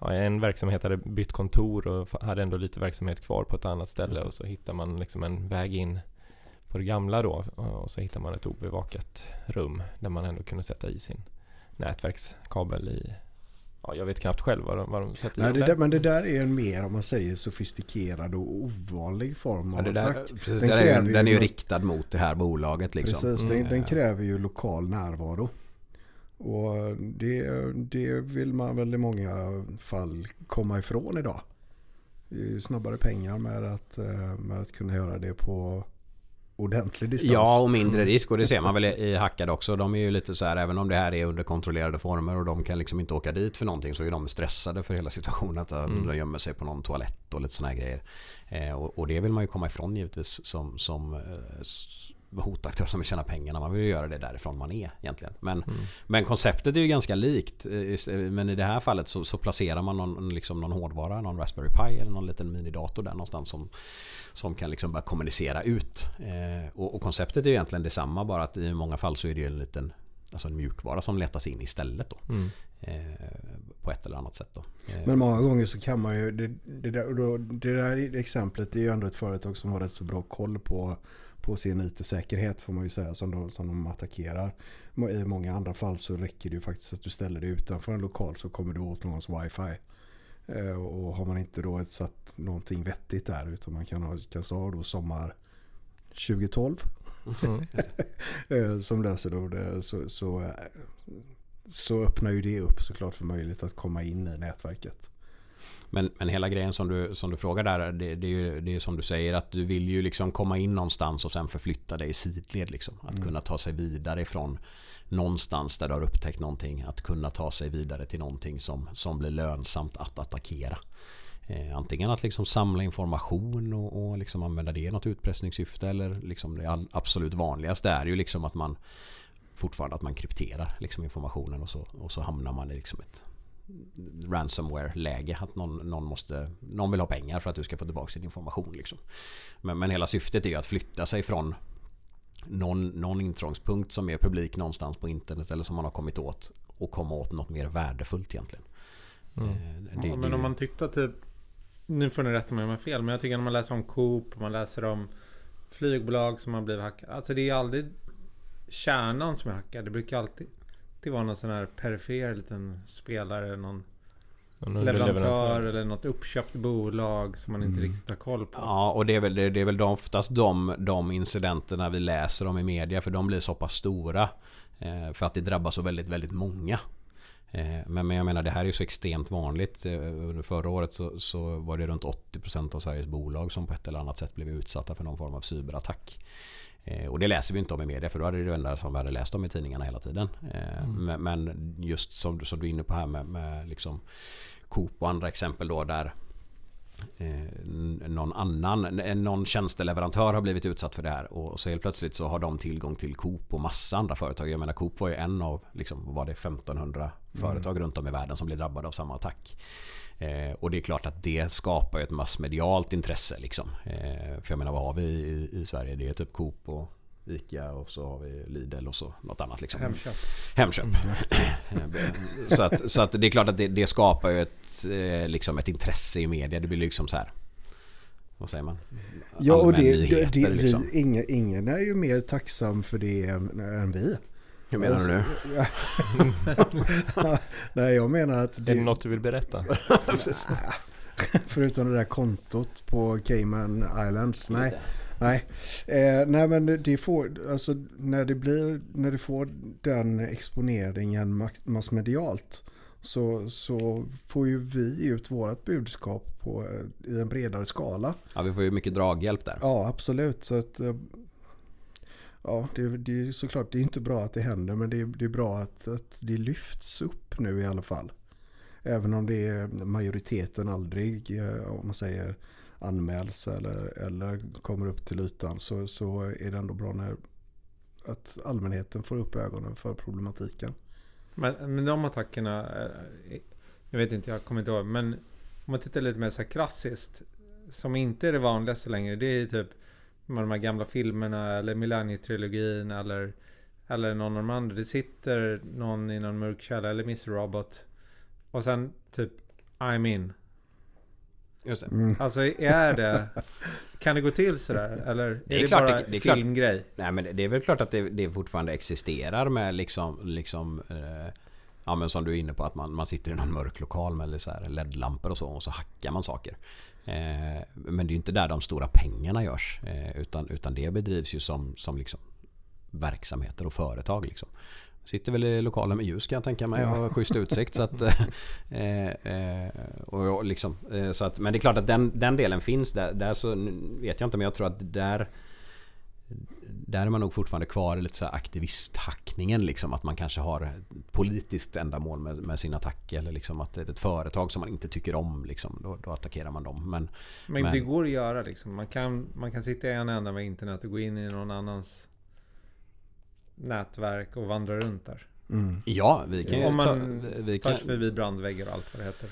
S1: ja, en verksamhet hade bytt kontor och hade ändå lite verksamhet kvar på ett annat ställe och så hittar man liksom en väg in på det gamla då och så hittar man ett obevakat rum där man ändå kunde sätta i sin nätverkskabel i Ja, jag vet knappt själv vad de, vad de sätter
S3: Nej, det där, Men det där är en mer, om man säger, sofistikerad och ovanlig form av
S4: ja, där, attack. Precis, den, är, den är ju riktad mot det här bolaget. Liksom.
S3: Precis, mm. den, den, kräver ju lokal närvaro. Och det, det vill man väl i många fall komma ifrån idag. Det är ju snabbare pengar med att, eh, med att kunna göra det på ordentlig distans.
S4: Ja, och mindre risk. Och det ser man väl i Hackad också. De är ju lite så här, även om det här är under kontrollerade former och de kan liksom inte åka dit för någonting så är de stressade för hela situationen. Att mm. de gömmer sig på någon toalett och lite sådana här grejer. Eh, och, och, det vill man ju komma ifrån givetvis som, som eh, hotaktör som vill tjäna pengar. Man vill ju göra det därifrån man är egentligen. Men, mm. men konceptet är ju ganska likt. Eh, men i det här fallet så, så placerar man någon, liksom någon hårdvara, någon Raspberry Pi eller någon liten minidator där någonstans som, som kan liksom bara kommunicera ut. Eh, och, och, konceptet är egentligen detsamma bara att i många fall så är det en liten alltså en mjukvara som letas in istället. Då. Mm. Eh, på ett eller annat sätt då. Eh,
S3: Men många gånger så kan man ju, det, det, där, det där exemplet är ju ändå ett företag som har rätt så bra koll på, på sin IT-säkerhet får man ju säga som de, som de attackerar. I många andra fall så räcker det ju faktiskt att du ställer dig utanför en lokal så kommer du åt någons wifi. Eh, Och har man inte då satt någonting vettigt där utan man kan ha, kan ha då sommar 2012
S1: Mm.
S3: eh, som löser då det så, så, eh, så öppnar ju det upp såklart för möjlighet att komma in i nätverket.
S4: Men, men hela grejen som du, som du frågar där, det, det är ju det är som du säger att du vill ju liksom komma in någonstans och sen förflytta dig i sidled. Liksom. Att
S3: Mm.
S4: kunna ta sig vidare ifrån någonstans där du har upptäckt någonting. Att kunna ta sig vidare till någonting som, som blir lönsamt att attackera. Eh, antingen att liksom samla information och, och liksom använda det i något utpressningssyfte eller liksom det all, absolut vanligaste är ju liksom att man fortfarande att man krypterar liksom informationen och så, och så hamnar man i liksom ett ransomware-läge. Att någon, någon, måste, någon vill ha pengar för att du ska få tillbaka sin information. Liksom. Men, men hela syftet är ju att flytta sig från någon, någon intrångspunkt som är publik någonstans på internet eller som man har kommit åt och komma åt något mer värdefullt egentligen.
S1: Mm.
S4: Eh, det-
S2: Ja,
S4: det-
S2: men om man tittar typ Nu får ni rätta mig om jag har fel Men jag tycker när man läser om Coop Man läser om flygbolag som har blivit hackade Alltså det är aldrig Kärnan som är hackad Det brukar alltid Det var någon sån här perifer liten spelare Någon
S1: Någon
S2: leverantör eller något uppköpt bolag Som man inte
S3: Mm.
S2: riktigt har koll på
S4: Ja, och det är väl, det, det är väl oftast de, de incidenterna vi läser om i media för de blir så pass stora. Eh, för att det drabbar så väldigt, väldigt många. Eh, men, men jag menar det här är ju så extremt vanligt. Eh, under förra året så, så var det runt 80% av Sveriges bolag som på ett eller annat sätt blev utsatta för någon form av cyberattack. Eh, och det läser vi inte om i media för då hade det enda som vi hade läst om i tidningarna hela tiden. Eh,
S1: Mm.
S4: men, just som, som du är inne på här med, med liksom Coop och andra exempel då där eh, någon annan, någon tjänsteleverantör har blivit utsatt för det här och så helt plötsligt så har de tillgång till Coop och massa andra företag. Jag menar Coop var ju en av, liksom, var det, 1500 företag runt om i världen som blev drabbade av samma attack. Eh, och det är klart att det skapar ett massmedialt intresse liksom. Eh, för jag menar vad har vi i, i Sverige? Det är typ Coop och Ica och så har vi Lidl och så något annat liksom.
S2: Hemköp
S4: Hemköp. så, att, så att det är klart att det, det skapar ju ett, eh, liksom ett intresse i media. Det blir liksom så här. Vad säger man?
S3: Ja, och det, det,
S4: Allmännyheter,
S3: det, vi,
S4: liksom.
S3: ingen, ingen är ju mer tacksam för det än, än vi.
S4: Hur menar du nu?
S3: Nej, jag menar att
S1: Är
S3: det,
S1: det något du vill berätta?
S3: förutom det där kontot på Cayman Islands, nej. Nej, eh, nej men det får, alltså när det blir, när det får den exponeringen massmedialt så, så får ju vi ut vårt budskap på, eh, i en bredare skala.
S4: Ja, vi får ju mycket draghjälp där.
S3: Ja, absolut. Så att, eh, ja, det, det är såklart, det är inte bra att det händer men det är, det är bra att, att det lyfts upp nu i alla fall. Även om det är majoriteten aldrig, eh, om man säger anmäls eller, eller kommer upp till ytan så, så är det ändå bra när att allmänheten får upp ögonen för problematiken.
S2: Men, men de attackerna eh, Jag vet inte, jag kommer inte ihåg Men om man tittar lite mer så här klassiskt Som inte är det vanligaste längre Det är typ de här gamla filmerna eller Millennietrilogin eller Eller någon av de andra Det sitter någon i någon mörk källare eller Miss Robot Och sen typ I'm in
S4: Just det.
S3: Mm.
S2: Alltså är det Kan det gå till sådär? Eller
S4: Det
S2: är
S4: är
S2: det,
S4: klart
S2: bara
S4: det- det är klart.
S2: filmgrej?
S4: Nej men det är väl klart att det, det fortfarande existerar med liksom, liksom eh, Ja men som du är inne på att man, man sitter i någon mörk lokal med så här LED-lampor och så och så hackar man saker. Eh, men det är inte där de stora pengarna görs. Eh, utan, utan det bedrivs ju som, som liksom verksamheter och företag liksom. Sitter väl i lokalen med ljus kan jag tänka mig och har schysst utsikt. så att, eh, och liksom, så att, men det är klart att den, den delen finns där. Där så vet jag inte men jag tror att där där är man nog fortfarande kvar i lite så här aktivisthackningen liksom. Att man kanske har ett politiskt ändamål med, med sin attack. Eller liksom att det är ett företag som man inte tycker om. Liksom, då, då attackerar man dem. Men
S2: Men,
S4: Men-
S2: det går att göra liksom. Man kan, man kan sitta i en ända med internet och gå in i någon annans nätverk och vandra runt där.
S3: Mm.
S4: ja, vi kan ju
S2: Om man
S4: ta, vi kan,
S2: förbi brandväggar och allt vad det heter.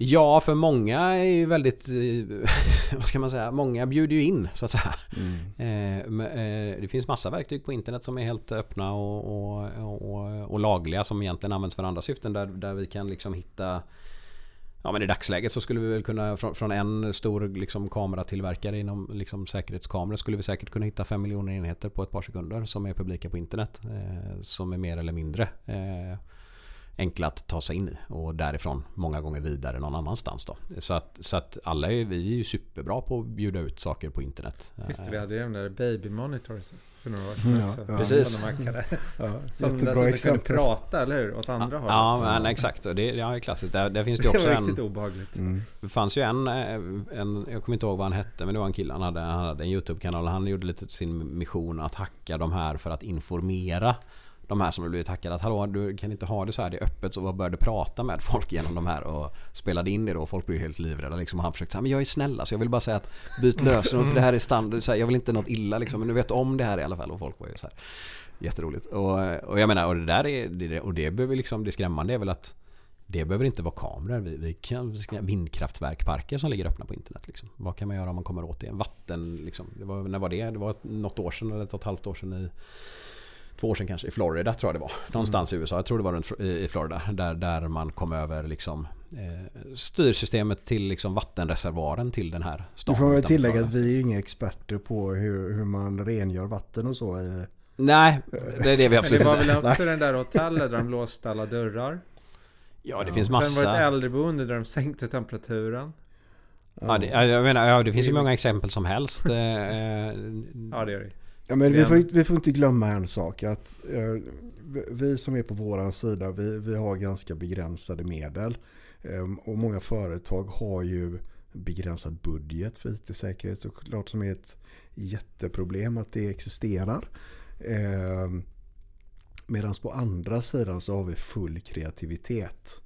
S4: Ja, för många är ju väldigt... eh, Vad ska man säga? Många bjuder ju in så att säga.
S3: Mm.
S4: Eh, eh, det finns massa verktyg på internet som är helt öppna och, och, och, och lagliga som egentligen används för andra syften där, där vi kan liksom hitta Ja men i dagsläget så skulle vi väl kunna från, från en stor liksom, kameratillverkare inom liksom, säkerhetskameror skulle vi säkert kunna hitta 5 miljoner enheter på ett par sekunder som är publika på internet. Eh, som är mer eller mindre eh, enkla att ta sig in i och därifrån många gånger vidare någon annanstans då. Så att, så att alla är, vi är ju superbra på att bjuda ut saker på internet.
S2: Visst, vi hade ju den där baby monitors för några år sedan
S3: Ja,
S2: också.
S3: ja.
S4: Precis.
S2: Som de hackade.
S3: Ja,
S2: Som som kunde prata, eller hur? Åt andra hållet.
S4: Ja, men exakt. Det, ja, det är klassiskt. Där, där finns det
S2: det
S4: också
S2: var
S4: en...
S2: riktigt obehagligt.
S3: Mm.
S4: Det fanns ju en, eh, en, jag kommer inte ihåg vad han hette, men det var en kille. Han hade, han hade en YouTube-kanal. Han gjorde lite sin mission att hacka de här för att informera de här som har blivit hackade. Att hallå, du kan inte ha det så här, det är öppet. Så började prata med folk genom de här och spelade in det då. Folk blev helt livrädda liksom. Och han försökte säga, men jag är snäll alltså. Jag vill bara säga att byt lösenord för det här är standard. Så här, jag vill inte något illa liksom. Men du vet om det här i alla fall. Och folk var ju så här. Jätteroligt. Och, och jag menar, och det där är, och det behöver liksom, det skrämmande är väl att det behöver inte vara kameror. Vi, vi kan, vi ska- vindkraftverkparker som ligger öppna på internet. Liksom. Vad kan man göra om man kommer åt det? Vatten, liksom. det var, när var det? Det var något år sedan eller ett och ett halvt år sedan i Två år sedan kanske, i Florida tror jag det var. Någonstans i USA, jag tror det var runt, i Florida. Där, där man kom över liksom eh, styrsystemet till liksom vattenreservoaren till den här
S3: Du
S4: staden.
S3: får väl tillägga att vi är inga experter på hur, hur man rengör vatten och så. i-
S4: Nej, det är det vi
S2: Men det
S4: absolut
S2: var väl också den där hotellet där de låste alla dörrar.
S4: Ja, det
S3: Ja.
S4: finns
S2: Sen var det ett
S4: massa.
S2: äldreboende där de sänkte temperaturen.
S4: Ja, det, ja, jag menar, ja, det finns ju många exempel som helst. Eh, eh,
S2: Ja, det gör det.
S3: Ja, men vi, får, vi får inte glömma en sak. Att eh, vi- som är på våran sida, vi, vi har ganska begränsade medel. Eh, och många företag har ju begränsad budget för IT-säkerhet. Så klart som är ett jätteproblem att det existerar. Eh, Medan på andra sidan så har vi full kreativitet.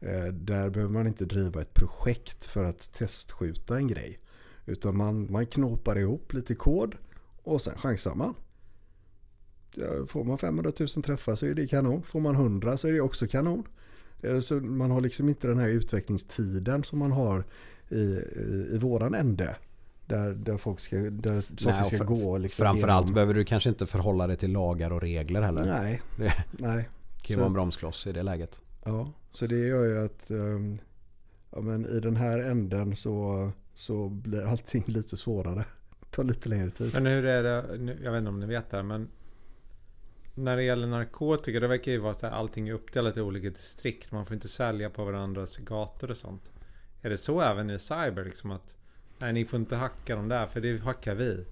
S3: Eh, där behöver man inte driva ett projekt för att testskjuta en grej. Utan man, man knåpar ihop lite kod och sen chansar man. Får man 500 000 träffar så är det kanon. Får man 100 så är det också kanon. Eh, Så man har liksom inte den här utvecklingstiden som man har i, i, i våran ände. Där, där, folk ska, där saker
S4: Nej,
S3: ska
S4: för-
S3: gå liksom
S4: Framförallt
S3: genom-
S4: behöver du kanske inte förhålla dig till lagar och regler heller.
S3: Nej,
S4: Det
S3: nej.
S4: kan ju vara en bromskloss i det läget.
S3: Ja, så det gör ju att ehm, ja, men i den här änden så, så blir allting lite svårare. Tar lite längre tid.
S2: Men hur är det, nu- jag vet inte om ni vet det här, men när det gäller narkotika, det verkar ju vara så här allting är uppdelat i olika distrikt. Man får inte sälja på varandras gator och sånt. Är det så även i cyber liksom att Nej ni får inte hacka dem där för det hackar vi.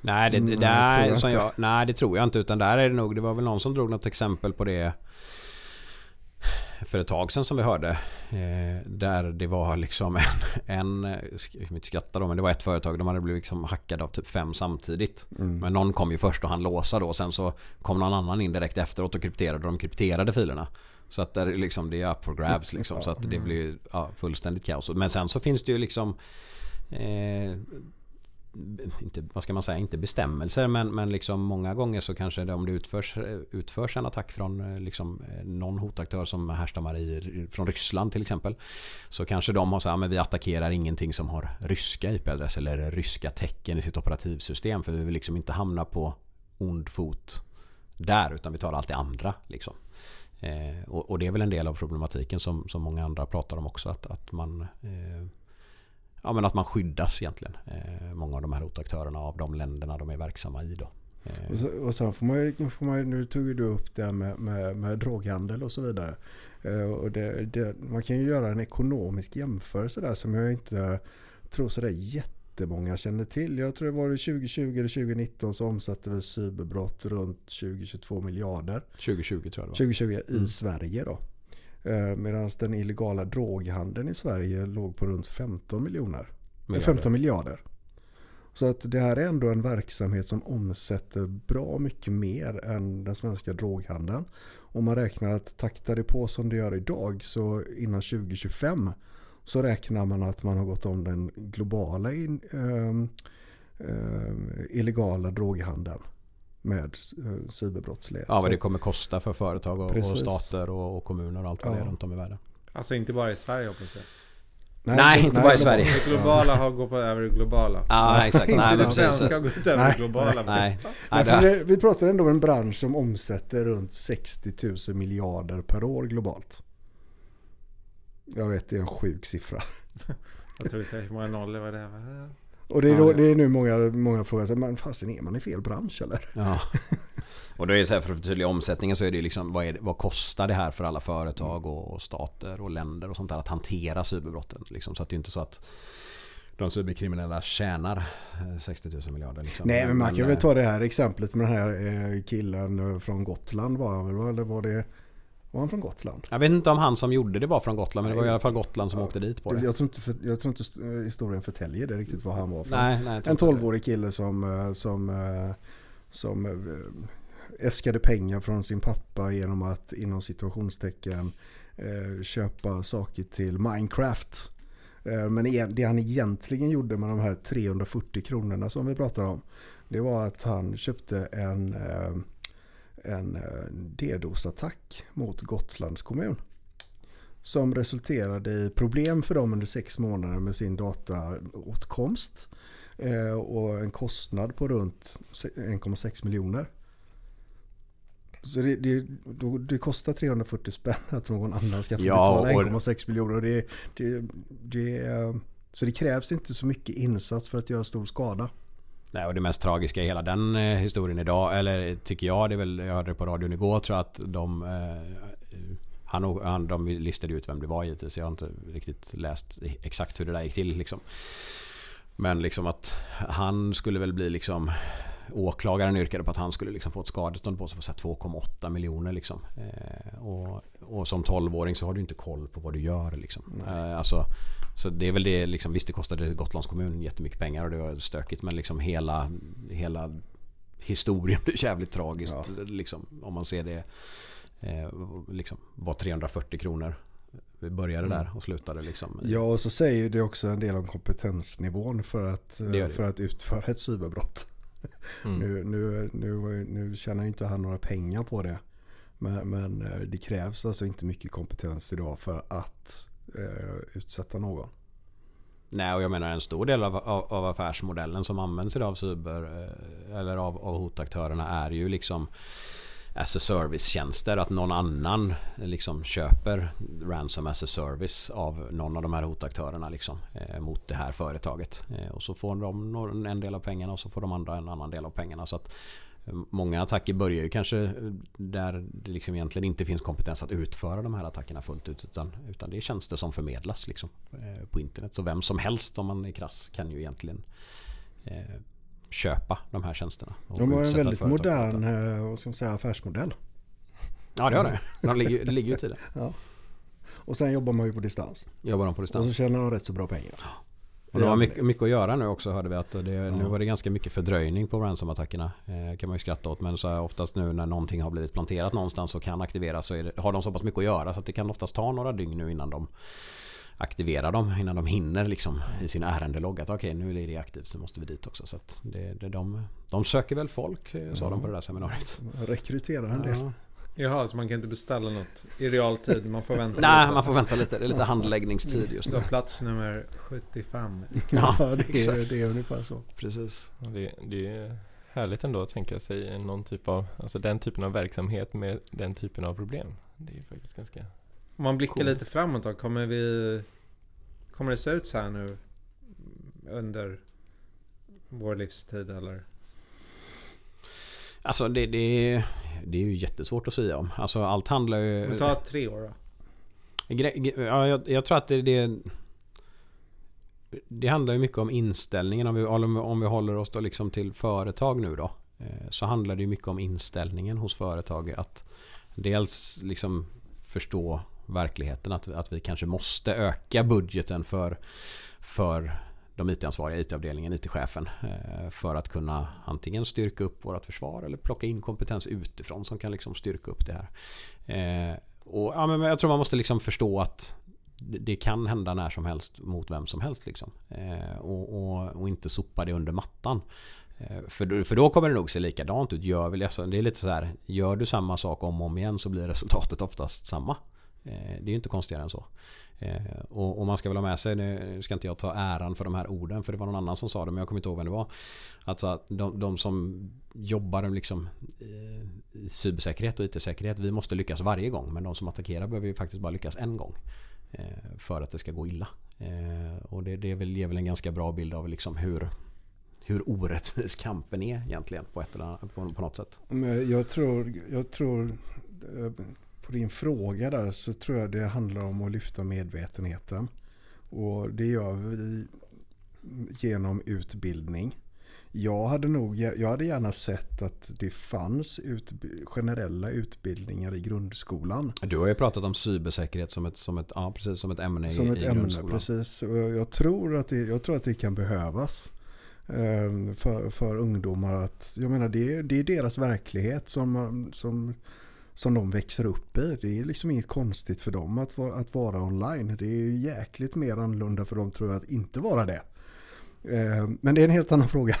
S4: Nej det, det
S3: Mm,
S4: där
S3: jag
S4: jag, nej det tror jag inte utan där är det nog Det var väl någon som drog något exempel på det För ett tag sedan som vi hörde eh, Där det var liksom en, en inte skratta då men det var ett företag De hade blivit liksom hackade av typ fem samtidigt
S3: Mm.
S4: Men någon kom ju först och han låsa då Sen så kom någon annan in direkt efteråt och krypterade de krypterade filerna så att där är liksom, det är up for grabs liksom. Så att det blir ja, fullständigt kaos. Men sen så finns det ju liksom eh, inte, vad ska man säga, inte bestämmelser men, men liksom många gånger så kanske det, om det utförs, utförs en attack från eh, liksom, eh, någon hotaktör som härstammar i, från Ryssland till exempel. Så kanske de har sagt att vi attackerar ingenting som har ryska IP-adresser eller ryska tecken i sitt operativsystem. För vi vill liksom inte hamna på ond fot där utan vi tar allt det andra. Liksom. Eh, och, och det är väl en del av problematiken som, som många andra pratar om också. Att, att man eh, Ja men att man skyddas egentligen. Eh, många av de här hotaktörerna av de länderna de är verksamma i då. Eh,
S3: Och, så, och sen får man, ju, får man nu tog du upp det med, med, med droghandel och så vidare. Eh, och det, det, man kan ju göra en ekonomisk jämförelse där som jag inte tror sådär jättemånga känner till. Jag tror det var det 2020 eller 2019 så omsatte väl cyberbrott runt 20-22 miljarder.
S4: 2020 tror jag det var.
S3: 2020 i
S4: Mm.
S3: Sverige då. Eh, Medan den illegala droghandeln i Sverige låg på runt 15 miljoner.
S4: Miljarder.
S3: 15 miljarder. Så att det här är ändå en verksamhet som omsätter bra mycket mer än den svenska droghandeln. Om man räknar att taktar det på som det gör idag så innan 2025 så räknar man att man har gått om den globala in, ehm, ehm, illegala droghandeln med uh, cyberbrottslighet.
S4: Ja vad det kommer kosta för företag och, och stater och, och kommuner och allt vad det är
S3: Ja.
S4: runt om i världen.
S2: Alltså inte bara i Sverige hoppas jag.
S4: Nej, inte bara i Sverige.
S2: Det globala har gått över det globala.
S4: Ja, exakt.
S2: Inte
S4: Nej,
S2: det svenska har gått över
S3: Nej.
S2: det globala.
S4: Nej,
S3: Nej,
S4: nej,
S3: vi, vi pratar ändå om en bransch som omsätter runt 60 000 miljarder per år globalt. Jag vet, det är en sjuk siffra.
S2: Jag tror inte hur många nollor var det? var.
S3: Och det är, då, det är nu många, många frågar sig, men fasen är man i fel bransch eller?
S4: ja. Och då är det så här, för att förtydliga omsättningen så är det ju liksom vad, det, vad kostar det här för alla företag och, stater och länder och sånt där att hantera cyberbrotten? Liksom, så att det är inte så att de cyberkriminella tjänar eh, 60 000 miljarder. Liksom.
S3: Nej, men man kan väl
S4: eh,
S3: ta det här exemplet med den här eh, killen från Gotland var eller var det... Var han från Gotland?
S4: Jag vet inte om han som gjorde det var från Gotland men det var i alla fall Gotland som åkte dit på det.
S3: Jag tror inte, för, jag tror inte eh, historien förtäljer det riktigt vad han var från.
S4: Nej, nej,
S3: En
S4: inte det.
S3: 12-årig kille som, eh, som, eh, som äskade pengar från sin pappa genom att inom situationstecken köpa saker till Minecraft. Men igen- det han egentligen gjorde med de här 340 kronorna som vi pratar om. Det var att han köpte en, en eh, DDoS-attack mot Gotlands kommun. Som resulterade i problem för dem under sex månader med sin dataåtkomst. Eh, och en kostnad på runt se- 1,6 miljoner. Så det, det, det kostar 340 spänn att någon annan ska få
S4: Ja,
S3: betala
S4: och-
S3: 1,6 miljoner. Det, det, så det krävs inte så mycket insats för att göra stor skada.
S4: Nej, och det mest tragiska i hela den eh, historien idag, eller tycker jag, det är väl, jag hörde det på radion igår tror jag att de eh, han, och- han, de listade ut vem det var givetvis. Jag har inte riktigt läst exakt hur det där gick till liksom. Men liksom att han skulle väl bli liksom Åklagaren yrkade på att han skulle liksom få ett skadestånd på sig på så här 2,8 miljoner liksom. Eh, och, och som 12-åring så har du inte koll på vad du gör liksom. Eh, alltså, så det är väl det liksom, visst det kostade Gotlands kommun jättemycket pengar och det var stökigt men liksom hela, hela historien blir jävligt tragiskt. Liksom, om man ser det eh, liksom, var 340 kronor. Vi började där och slutade liksom.
S3: Ja, och så säger det också en del om kompetensnivån för att, eh,
S4: Det det.
S3: för att utföra ett cyberbrott.
S1: Mm.
S3: Nu, nu, nu, nu tjänar ju inte han några pengar på det. Men, men eh, det krävs alltså inte mycket kompetens idag för att eh, utsätta någon.
S4: Nej, och jag menar en stor del av, av, av affärsmodellen som används idag av cyber eh, eller av, av hotaktörerna är ju liksom as a service-tjänster. Att någon annan eh, liksom köper ransom as a service av någon av de här hotaktörerna liksom, eh, mot det här företaget. Eh, och så får de en del av pengarna och så får de andra en annan del av pengarna. Så att Många attacker börjar ju kanske där det liksom egentligen inte finns kompetens att utföra de här attackerna fullt ut. Utan, utan det är tjänster som förmedlas liksom, eh, på internet. Så vem som helst om man är krass kan ju egentligen eh, köpa de här tjänsterna. och
S3: De har en väldigt modern eh, vad ska man säga, affärsmodell.
S4: Ja det har det. De ligger, det ligger ju i tiden.
S3: Och sen jobbar man ju på distans.
S4: Jobbar de på
S3: Och
S4: distans.
S3: så tjänar de rätt så bra pengar.
S4: Och de har
S3: Ja,
S4: mycket, mycket att göra nu också hörde vi att det, nu var det ganska mycket fördröjning på ransomattackerna. Eh, kan man ju skratta åt men så här, oftast nu när någonting har blivit planterat någonstans och kan aktiveras så det, har de så pass mycket att göra så att det kan oftast ta några dygn nu innan de aktiverar dem. Innan de hinner liksom i sin ärendelogg att okej nu är det aktivt så måste vi dit också. Så det, det, de, de söker väl folk eh, sa de på det där seminariet.
S3: Rekryterar en del.
S4: Ja.
S2: Jaha, så man kan inte beställa något i realtid? Man får vänta
S4: Nej
S2: lite.
S4: man får vänta lite. Det är lite handläggningstid just
S2: Du
S4: nu.
S2: har plats nummer 75.
S4: Ja,
S3: Ja, det, är, det är ungefär så.
S4: Precis.
S1: Det, det är härligt ändå att tänka sig någon typ av, alltså den typen av verksamhet med den typen av problem. Det är ju faktiskt ganska...
S2: Om man blickar
S1: Coolt.
S2: lite framåt då, kommer vi... Kommer det se ut så här nu under vår livstid eller?
S4: Alltså det, det, det är ju jättesvårt att säga om. Alltså allt handlar ju...
S2: Om vi tar tre år då?
S4: Ja, jag, jag tror att det, det Det handlar ju mycket om inställningen om vi, om vi- om vi håller oss då liksom till företag nu då. eh, Så handlar det ju mycket om inställningen hos företag att Dels liksom förstå verkligheten att, att vi kanske måste öka budgeten för För de IT-ansvariga, IT-avdelningen, IT-chefen eh, För att kunna antingen styrka upp vårt försvar eller plocka in kompetens utifrån som kan liksom styrka upp det här. Eh, och, ja, men jag tror man måste liksom förstå att det kan hända när som helst mot vem som helst. Liksom. Eh, och, och, och inte sopa det under mattan. För, då- för då kommer det nog se likadant ut. Gör, väl, alltså, det är lite så här, gör du samma sak om och om igen så blir resultatet oftast samma. Eh, det är ju inte konstigare än så. Eh, och, och, man ska väl ha med sig, nu ska inte jag ta äran för de här orden för det var någon annan som sa det men jag kommer inte ihåg vem det var. Alltså att de, de som jobbar liksom i cybersäkerhet och IT-säkerhet, vi måste lyckas varje gång men de som attackerar behöver ju faktiskt bara lyckas en gång. För att det ska gå illa. Och det, det ger väl en ganska bra bild av liksom hur, hur orättvis kampen är egentligen på, ett eller annat, på, på något sätt.
S3: Jag tror, jag tror på din fråga där så tror jag det handlar om att lyfta medvetenheten. Och det gör vi genom utbildning. Jag hade, nog, jag hade gärna sett att det fanns ut, generella utbildningar i grundskolan.
S4: Du har ju pratat om cybersäkerhet som ett, som ett, ja, precis, som ett ämne
S3: som
S4: i,
S3: ett
S4: i
S3: ämne,
S4: grundskolan.
S3: Precis. Och jag, tror att det, jag tror att det kan behövas. Ehm, för, för ungdomar att, jag menar det, det är deras verklighet som, som som de växer upp i. Det är liksom inget konstigt för dem att, att vara online. Det är jäkligt mer annorlunda för dem tror jag att inte vara det. Eh, men det är en helt annan fråga.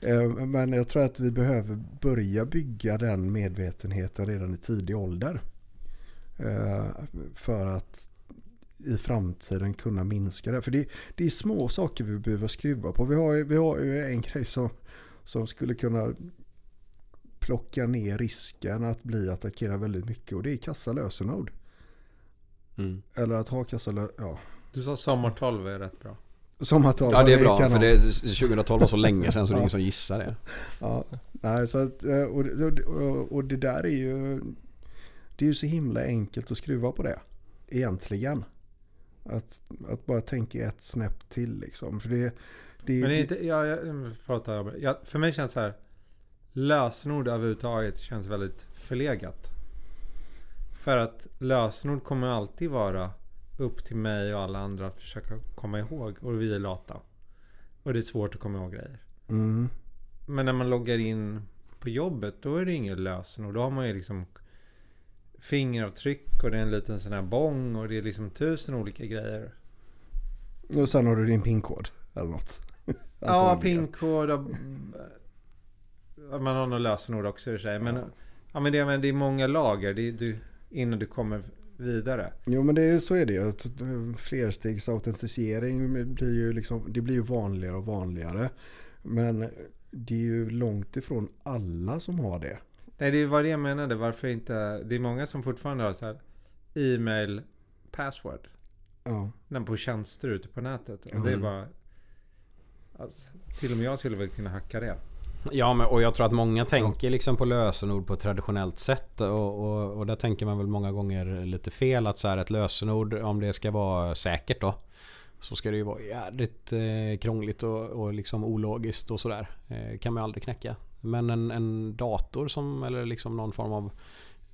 S3: Eh, men jag tror att vi behöver börja bygga den medvetenheten redan i tidig ålder. Eh, för att i framtiden kunna minska det. För det, det är små saker vi behöver skruva på. Vi har, vi har ju en grej som, som skulle kunna plocka ner risken att bli attackerad väldigt mycket och det är kassa lösenord. Mm. Eller att ha kassa ja.
S2: Du sa sommar 12 är rätt bra.
S3: Sommar 12,
S4: ja det är bra för det, 2012 var så länge sedan så det är ingen som gissar det.
S3: Ja, nej, så att, eh, och, och, och det där är ju Det är ju så himla enkelt att skruva på det. Egentligen. Att, att bara tänka ett snäpp till liksom. För det,
S2: det, Men det är inte, ja, jag, förlåt, jag, för mig känns det så här lösenord överhuvudtaget känns väldigt förlegat. För att lösenord kommer alltid vara upp till mig och alla andra att försöka komma ihåg. Och vi är lata. Och det är svårt att komma ihåg grejer. Mm. Men när man loggar in på jobbet då är det inget lösenord. Då har man ju liksom fingeravtryck och det är en liten sån här bong och det är liksom tusen olika grejer.
S3: Och sen har du din pinkod eller något.
S2: ja, pinkod och man har nog lösenord också i och för sig. Men, ja. men, det, men det är många lager det, du, innan du kommer vidare.
S3: Jo men det är, så är det ju. Flerstegsautentisering blir ju liksom, det blir ju vanligare och vanligare. Men det är ju långt ifrån alla som har det.
S2: Nej det var det jag menade. Varför inte? Det är många som fortfarande har så här e-mail password. Ja. Den på tjänster ute på nätet. Och mm. det är bara... Alltså, till och med jag skulle väl kunna hacka det.
S4: Ja men, och jag tror att många tänker liksom på lösenord på ett traditionellt sätt och, och, och där tänker man väl många gånger lite fel att så här ett lösenord om det ska vara säkert då så ska det ju vara jävligt eh, krångligt och, och liksom ologiskt och sådär. Eh, kan man aldrig knäcka. Men en, en dator som eller liksom någon form av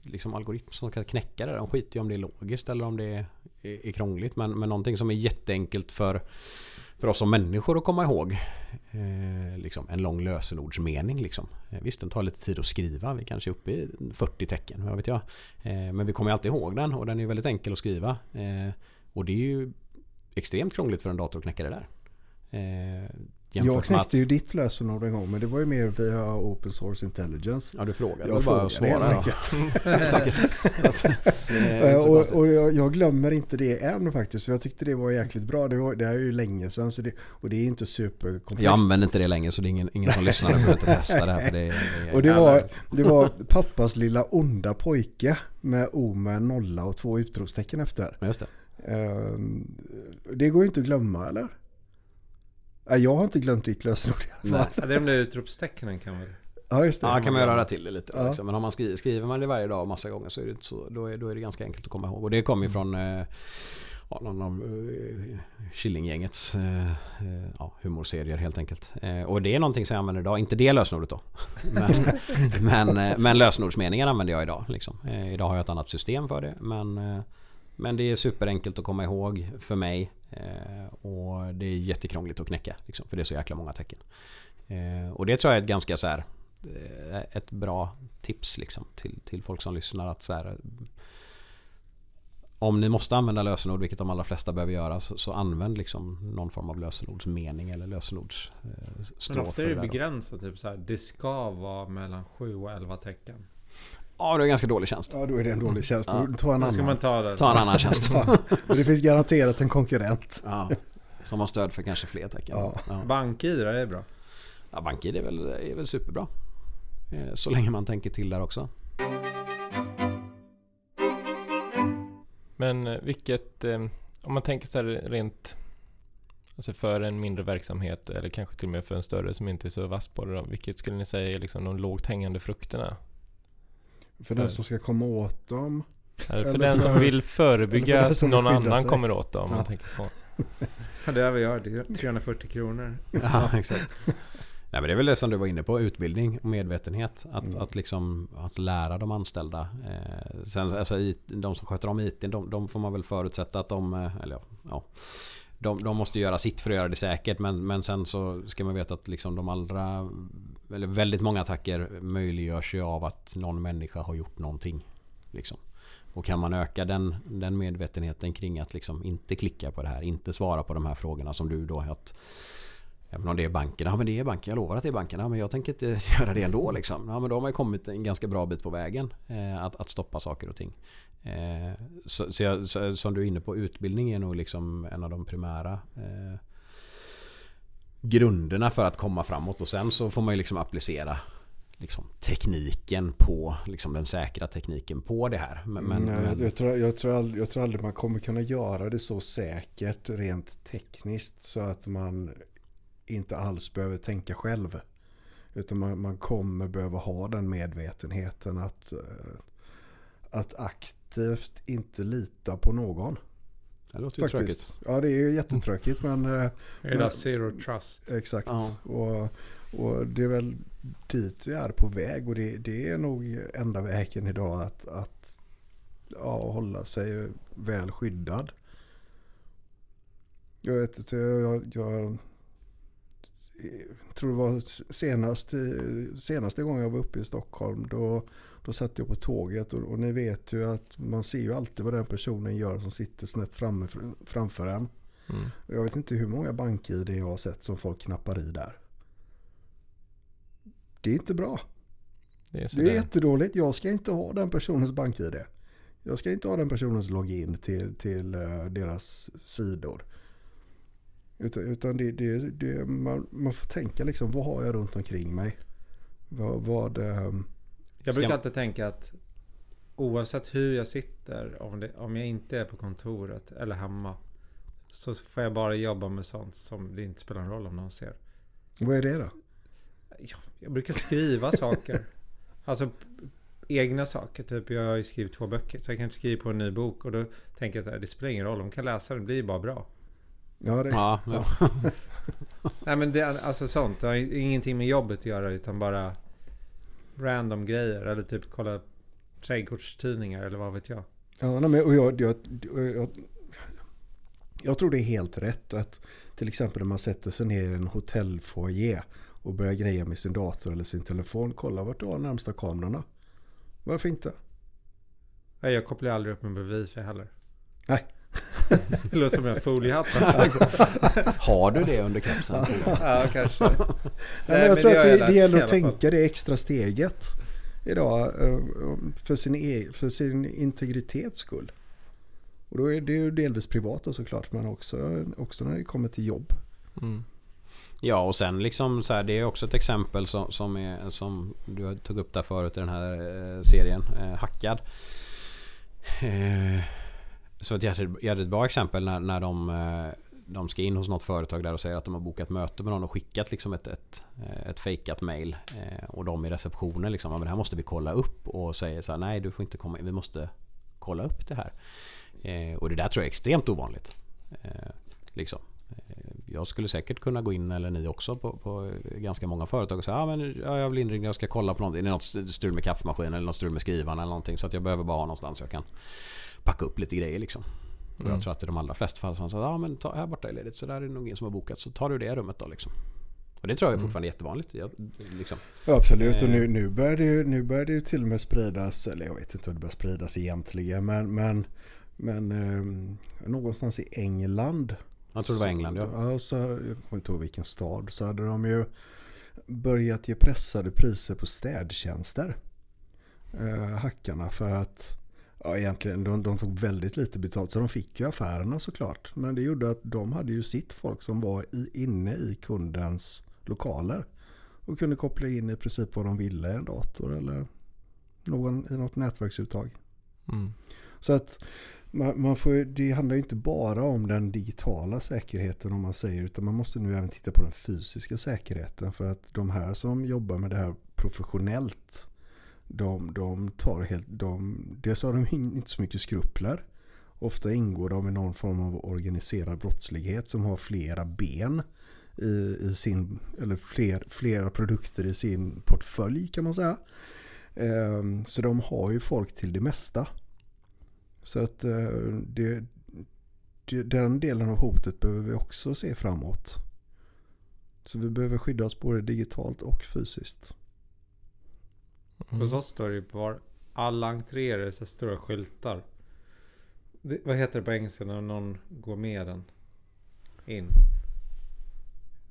S4: liksom algoritm som kan knäcka det. De skiter ju om det är logiskt eller om det är, är, är krångligt. Men, men någonting som är jätteenkelt för för oss som människor att komma ihåg eh, liksom en lång lösenordsmening. Liksom. Eh, visst, den tar lite tid att skriva. Vi kanske är uppe i 40 tecken, vad vet jag. Eh, men vi kommer alltid ihåg den och den är väldigt enkel att skriva. Eh, och det är ju extremt krångligt för en dator att knäcka det där. Eh, Eh,
S3: jag knäckte att... ju ditt lösenord en gång men det var ju mer via Open Source Intelligence.
S4: Ja du frågade.
S3: Jag
S4: du
S3: bara svara. och, och jag, jag, glömmer inte det än faktiskt. För jag tyckte det var jäkligt bra. Det, var, det här är ju länge sedan så det, och det är inte superkomplext.
S4: Jag använder inte det länge så det är ingen, ingen som lyssnar på inte testa det här. För det, det
S3: och det var, det var pappas lilla onda pojke med O med nolla och två utropstecken efter.
S4: Just det.
S3: Um, det går ju inte att glömma eller? Jag har inte glömt ditt lösenord i
S2: alla fall. det är de där utropstecknen kan man
S3: Ja just det.
S4: Ja kan man röra till det lite. Ja. Liksom. Men om man skriver, skriver man det varje dag massa gånger så är det inte så. Då är, då är det ganska enkelt att komma ihåg. Och det kommer ju mm. från eh, ja, någon av uh, Killinggängets uh, ja, humorserier helt enkelt. Och det är någonting som jag använder idag. Inte det lösenordet då. Men, men, men lösenordsmeningen använder jag idag. Liksom. idag har jag ett annat system för det. Men, men det är superenkelt att komma ihåg för mig. Eh, och det är jättekrångligt att knäcka. Liksom, för det är så jäkla många tecken. Eh, och det tror jag är ett ganska så här, eh, Ett bra tips liksom, till, till folk som lyssnar. att så här, om ni måste använda lösenord, vilket de allra flesta behöver göra, så, så använd liksom någon form av lösenordsmening eller lösenordstrof.
S2: Men ofta är det begränsat, typ så här, det ska vara mellan 7 och 11 tecken.
S4: Ja, det är en ganska dålig tjänst.
S3: Ja, då är det en dålig tjänst.
S4: Ja.
S3: Då Ta en
S2: Då ska man
S3: annan.
S2: ta det.
S4: Ta en annan tjänst.
S3: Ja, men det finns garanterat en konkurrent.
S4: Ja. Som har stöd för kanske fler tecken.
S3: Ja.
S4: Ja.
S2: BankID det är bra.
S4: Ja, BankID är väl, är väl superbra. Eh, Så länge man tänker till där också.
S1: Men eh, vilket, eh, om man tänker så här rent Alltså för en mindre verksamhet eller kanske till och med för en större som inte är så vass på det då, Vilket skulle ni säga är liksom de lågt hängande frukterna?
S3: För den som ska komma åt dem.
S1: Eller för
S3: Eller
S1: den
S3: för-
S1: som vill förebygga att någon annan
S3: sig.
S1: kommer åt dem
S3: Ja.
S1: man tänker så.
S2: Ja, det är vi gör. Det är 340 kronor.
S4: Ja, exakt. Nej men det är väl det som du var inne på, utbildning och medvetenhet. Att,
S3: Mm.
S4: att liksom att lära de anställda. Eh, sen alltså IT, de som sköter om IT, de, de får man väl förutsätta att de, eh, eller ja, ja de, de måste göra sitt för att göra det säkert men, men sen så ska man veta att liksom de allra eller väldigt många attacker möjliggörs ju av att någon människa har gjort någonting. Liksom. Och kan man öka den, den medvetenheten kring att liksom inte klicka på det här, inte svara på de här frågorna som du då att Även om det är banken, ja men det är banken, jag lovar att det är banken. Ja men jag tänker inte göra det ändå liksom. Ja men då har man ju kommit en ganska bra bit på vägen. Eh, att, att stoppa saker och ting. Eh, så, så, jag, så som du är inne på, utbildning är nog liksom en av de primära eh, grunderna för att komma framåt. Och sen så får man ju liksom applicera liksom, tekniken på, liksom den säkra tekniken på det här. Men, men,
S3: Nej,
S4: men,
S3: jag, tror, jag, tror aldrig, jag tror aldrig man kommer kunna göra det så säkert rent tekniskt så att man inte alls behöver tänka själv. Utan man, man kommer behöva ha den medvetenheten att, eh, att aktivt inte lita på någon.
S4: Det låter ju tråkigt.
S3: Faktiskt. Ja det är ju jättetråkigt men eh,
S2: Det är där zero trust.
S3: exakt.
S4: Ja.
S3: Och, och det är väl dit vi är på väg och det, det är nog enda vägen idag att, att ja, hålla sig väl skyddad. Jag vet inte, jag, jag, jag tror det var senast, senaste gången jag var uppe i Stockholm då, då satt jag på tåget och, och ni vet ju att man ser ju alltid vad den personen gör som sitter snett framme, framför en.
S1: Mm.
S3: Jag vet inte hur många bank-id jag har sett som folk knappar i där. Det är inte bra.
S1: Det är
S3: Det är jättedåligt. Jag ska inte ha den personens bank-id. Jag ska inte ha den personens login till, till eh, deras sidor. Utan, utan det, det, det, man, man får tänka liksom, vad har jag runt omkring mig? Vad, vad ehm,
S2: Jag brukar alltid tänka att oavsett hur jag sitter, om, det, om jag inte är på kontoret eller hemma, så får jag bara jobba med sånt som det inte spelar någon roll om någon ser.
S3: vad är det då?
S2: Jag, jag brukar skriva saker. Alltså egna saker. Typ jag har ju skrivit två böcker. Så jag kanske skriver på en ny bok. Och då tänker jag så här, det spelar ingen roll. De kan läsa den, det blir bara bra.
S3: Ja, det,
S4: Ja, ja.
S2: Nej men det, är alltså sånt. Det har ingenting med jobbet att göra utan bara random grejer. Eller typ kolla trädgårdstidningar eller vad vet jag.
S3: Ja, men, och jag, jag, jag, jag tror det är helt rätt att till exempel när man sätter sig ner i en hotellfoyer och börjar greja med sin dator eller sin telefon. Kolla vart du har närmsta kamerorna. Varför inte?
S2: Nej, Jag kopplar aldrig upp med wifi heller.
S3: Nej.
S2: Det låter som en foliehatt. alltså.
S4: Har du det under kepsen?
S2: ja, kanske.
S3: Nej, men jag
S2: men
S3: tror
S2: det
S3: att det, det gäller att tänka det extra steget idag eh, för sin, e, för sin integritets skull. Och då är det ju delvis privata såklart men också, också när det kommer till jobb.
S1: Mm.
S4: Ja och sen liksom så här, det är också ett exempel som, som, är, som du tog upp där förut i den här eh, serien, eh, Hackad. Så ett jätte- jättebra bra exempel när, när de, eh, de ska in hos något företag där och säger att de har bokat möte med någon och skickat liksom ett, ett, eh, ett fejkat mail. Eh, och de i receptionen liksom, "Ja, men det här måste vi kolla upp och säger så här, nej du får inte komma in, vi måste kolla upp det här. Och det där tror jag är extremt ovanligt. Liksom. Jag skulle säkert kunna gå in, eller ni också, på, på ganska många företag och säga ah, men, jag vill inringd, jag ska kolla på någonting. Är det något strul med kaffemaskinen eller något strul med skrivaren eller någonting. Så att jag behöver bara ha någonstans jag kan packa upp lite grejer liksom. Och
S1: Mm.
S4: jag tror att i de allra flesta fall så säger ah, men ta, här borta är ledigt så där är det nog ingen som har bokat. Så tar du det rummet då liksom. Och det tror jag är fortfarande jättevanligt. Jag, liksom.
S3: Ja, absolut, och
S4: Eh.
S3: nu, nu, börjar det ju, nu börjar det ju till och med spridas, eller jag vet inte hur det börjar spridas egentligen, men, men, men eh, någonstans i England.
S4: Jag tror det var England ja.
S3: Ja, så, jag kommer inte ihåg vilken stad, så hade de ju börjat ge pressade priser på städtjänster. eh, hackarna för att ja, egentligen de, de tog väldigt lite betalt så de fick ju affärerna såklart. Men det gjorde att de hade ju sitt folk som var i, inne i kundens lokaler och kunde koppla in i princip vad de ville, en dator eller någon, i något nätverksuttag.
S1: Mm.
S3: Så att man, man får, det handlar ju inte bara om den digitala säkerheten om man säger utan man måste nu även titta på den fysiska säkerheten för att de här som jobbar med det här professionellt de, de tar helt, de, dels har de inte så mycket skrupler. Ofta ingår de i någon form av organiserad brottslighet som har flera ben i, i sin, eller fler, flera produkter i sin portfölj kan man säga. Ehm, så de har ju folk till det mesta. Så att eh, det, den delen av hotet behöver vi också se framåt. Så vi behöver skydda oss både digitalt och fysiskt.
S1: Mm.
S2: Hos oss står det ju på var alla entréer är så stora skyltar. Det, vad heter det på engelska när någon går med den? In.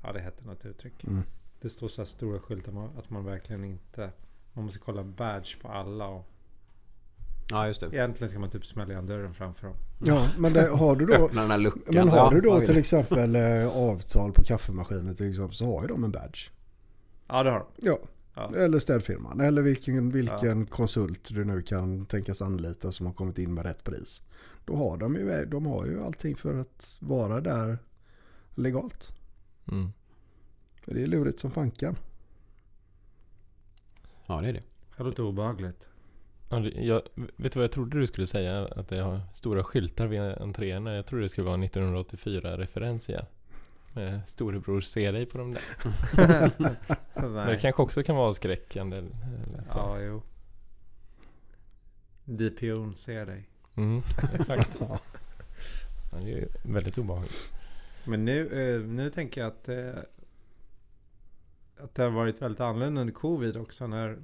S2: Ja, det heter något uttryck.
S3: Mm.
S2: Det står så här stora skyltar man- att man verkligen inte... Man måste kolla badge på alla och
S4: Ja just det.
S2: egentligen ska man typ smälla igen dörren framför dem.
S3: Ja, men det, har du då,
S4: Öppna den här luckan.
S3: men har
S4: Ja,
S3: du då till exempel eh, avtal på kaffemaskiner till exempel så har ju de en badge.
S2: Ja, det har de.
S3: Ja,
S2: Ja.
S3: eller städfirman. Eller vilken, vilken konsult du nu kan tänkas anlita som har kommit in med rätt pris. Då har de ju, de har ju allting för att vara där legalt.
S1: Mm.
S3: Det är lurigt som fanken.
S4: Ja det är det.
S2: Det låter obehagligt.
S1: Ja, Jag, vet du vad jag trodde du skulle säga? Att det har stora skyltar vid entréerna. Jag trodde det skulle vara en 1984-referens igen. Med storebror se dig på dem där. Men det kanske också kan vara avskräckande. Eller så.
S2: Ja, jo. DPO'n ser dig.
S1: Mm, exakt. Ja, det är väldigt obehagligt.
S2: Men nu, eh, nu tänker jag att, eh, att det har varit väldigt annorlunda under covid också. När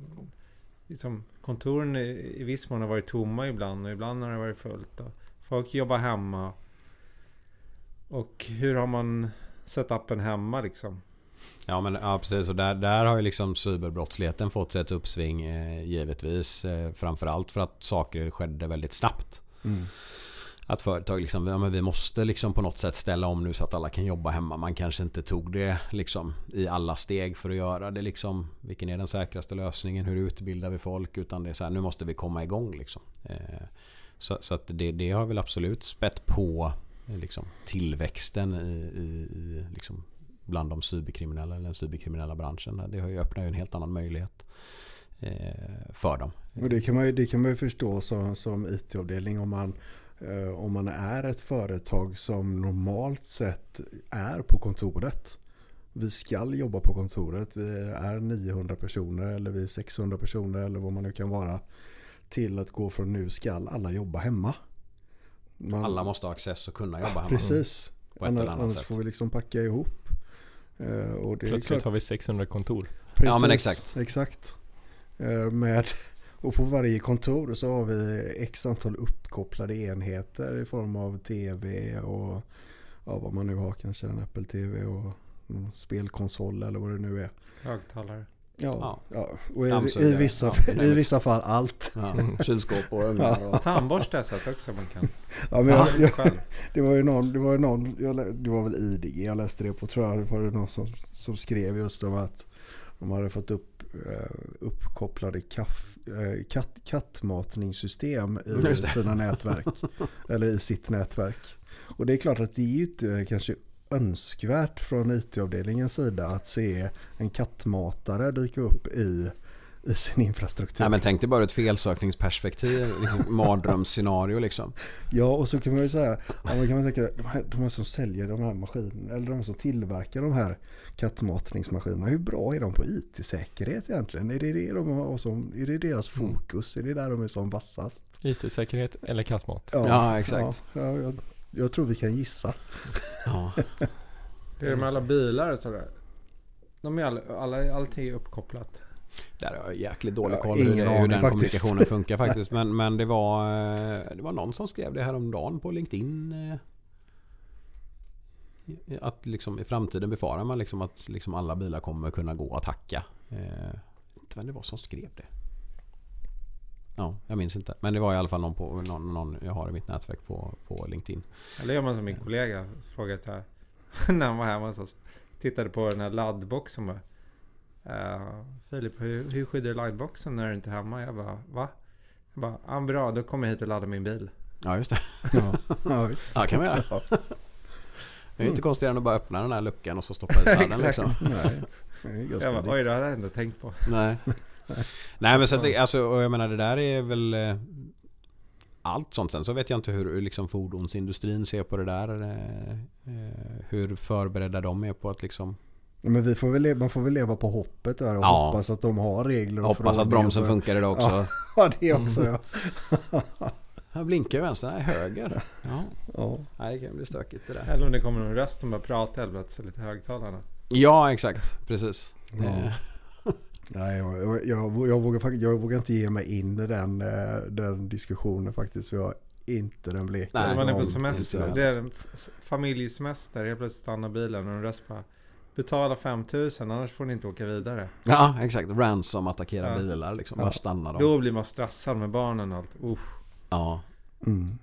S2: liksom, kontoren i, i viss mån har varit tomma ibland och ibland har det varit fullt. Och folk jobbar hemma. Och hur har man setupen hemma liksom?
S4: Ja men ja, precis och där, där har ju liksom cyberbrottsligheten fått sig ett uppsving eh, givetvis. Eh, framförallt för att saker skedde väldigt snabbt.
S3: Mm.
S4: Att företag liksom, ja men vi måste liksom på något sätt ställa om nu så att alla kan jobba hemma. Man kanske inte tog det liksom i alla steg för att göra det liksom. Vilken är den säkraste lösningen? Hur utbildar vi folk? Utan det är så här, nu måste vi komma igång liksom. Eh, så, så att det, det har väl absolut spett på liksom, tillväxten i, i, i liksom, bland de cyberkriminella eller den cyberkriminella branschen. Det har ju öppnat en helt annan möjlighet eh, för dem.
S3: Och det kan man ju, det kan man ju förstå som, som IT-avdelning om man, eh, om man är ett företag som normalt sett är på kontoret. Vi ska jobba på kontoret. Vi är 900 personer eller vi är 600 personer eller vad man nu kan vara. Till att gå från nu ska alla jobba hemma. Man,
S4: Alla måste ha access och kunna jobba hemma.
S3: Precis.
S4: På ett eller
S3: Annars,
S4: annat
S3: annars
S4: sätt.
S3: får vi liksom packa ihop. Eh, och det är
S1: Plötsligt
S3: klart-
S1: har vi 600 kontor.
S4: Ja, men exakt.
S3: Exakt. Eh, Med, och på varje kontor så har vi x antal uppkopplade enheter i form av tv och ja, vad man nu har. Kanske en Apple TV och spelkonsol eller vad det nu är.
S2: Högtalare.
S3: Ja,
S4: Ja.
S3: ja. och i, i, vissa,
S4: Ja,
S3: i vissa fall allt.
S4: Ja, kylskåp och ugnar och...
S2: Tandborste har jag sett också man kan.
S3: Ja, men jag, jag, det var ju någon, det var ju någon jag, det var väl IDG jag läste det på tror jag. Det var det någon som, som skrev just om att de hade fått upp eh, uppkopplade kaff, eh, katt, kattmatningssystem i sina nätverk. eller i sitt nätverk. Och det är klart att det är ju inte kanske önskvärt från IT-avdelningens sida att se en kattmatare dyka upp i, i sin infrastruktur.
S4: Nej men tänk dig bara ett felsökningsperspektiv. Liksom, mardrömsscenario liksom.
S3: Ja, och så kan man ju säga, ja, kan man tänka, de här, de här som säljer de här maskinerna, eller de som tillverkar de här kattmatningsmaskinerna, hur bra är de på IT-säkerhet egentligen? Är det, det de har som, är det deras
S1: Mm.
S3: fokus? Är det där de är som vassast?
S1: IT-säkerhet eller kattmat.
S4: Ja, exakt.
S3: Ja, ja, jag, tror vi kan gissa.
S4: Ja.
S2: Det är det med alla bilar och sådär. De är alla, alla, allting är uppkopplat.
S4: Där har jag jäkligt dålig
S3: Ja,
S4: koll hur,
S3: ingen
S4: hur
S3: aning
S4: den
S3: faktiskt.
S4: kommunikationen funkar faktiskt. Men, men det, var, eh, det var någon som skrev det här om dagen på LinkedIn. eh, Att liksom i framtiden befarar man liksom att liksom alla bilar kommer kunna gå att hacka. Eh, Jag vet inte vem det var som skrev det. Ja, jag minns inte. Men det var i alla fall någon, på, någon, någon jag har i mitt nätverk på, på LinkedIn.
S2: Eller gör man som min kollega frågat här. när han var hemma så tittade på den här laddboxen. Bara, uh, Filip, hur, hur skyddar du laddboxen när du inte är hemma? Jag bara, va? Jag bara, ah, bra, då kommer jag hit och laddar min bil.
S4: Ja, just det.
S3: Ja, ja visst.
S4: Ja, kan vi göra. Det är ju inte konstigare än att bara öppna den här luckan och så stoppa i sladden liksom.
S3: Nej, det är ganska
S2: Jag bara, oj, det hade jag inte tänkt på.
S4: Nej. Nej men så att det, alltså, och jag menar det där är väl eh, allt sånt. Sen så vet jag inte hur liksom fordonsindustrin ser på det där. eh, eh, Hur förberedda de är på att liksom
S3: Men vi får väl, man får väl leva på hoppet där och
S4: Ja.
S3: hoppas att de har regler och
S4: Hoppas att bromsen
S3: så-
S4: funkar idag också.
S3: Ja, det också ja.
S4: Här blinkar ju vänster, nej höger. Ja,
S3: ja.
S4: nej, det kan bli stökigt det där.
S2: Eller om det kommer någon röst som bara pratar plötsligt lite högtalarna.
S4: Ja exakt, precis.
S3: Ja. Nej, jag, jag, jag, jag, vågar, jag vågar inte ge mig in i den, eh, den diskussionen faktiskt. Jag inte den
S4: Nej,
S3: blekaste
S2: man är på semester. Det är en familjesemester. Helt plötsligt stannar bilen och en röst bara Betala 5000 annars får ni inte åka vidare.
S4: Ja exakt, ransom attackerar
S2: Ja.
S4: bilar liksom.
S3: Ja.
S4: Var stannar de?
S2: Då blir man stressad med barnen och allt. Usch.
S4: Ja.
S3: Mm.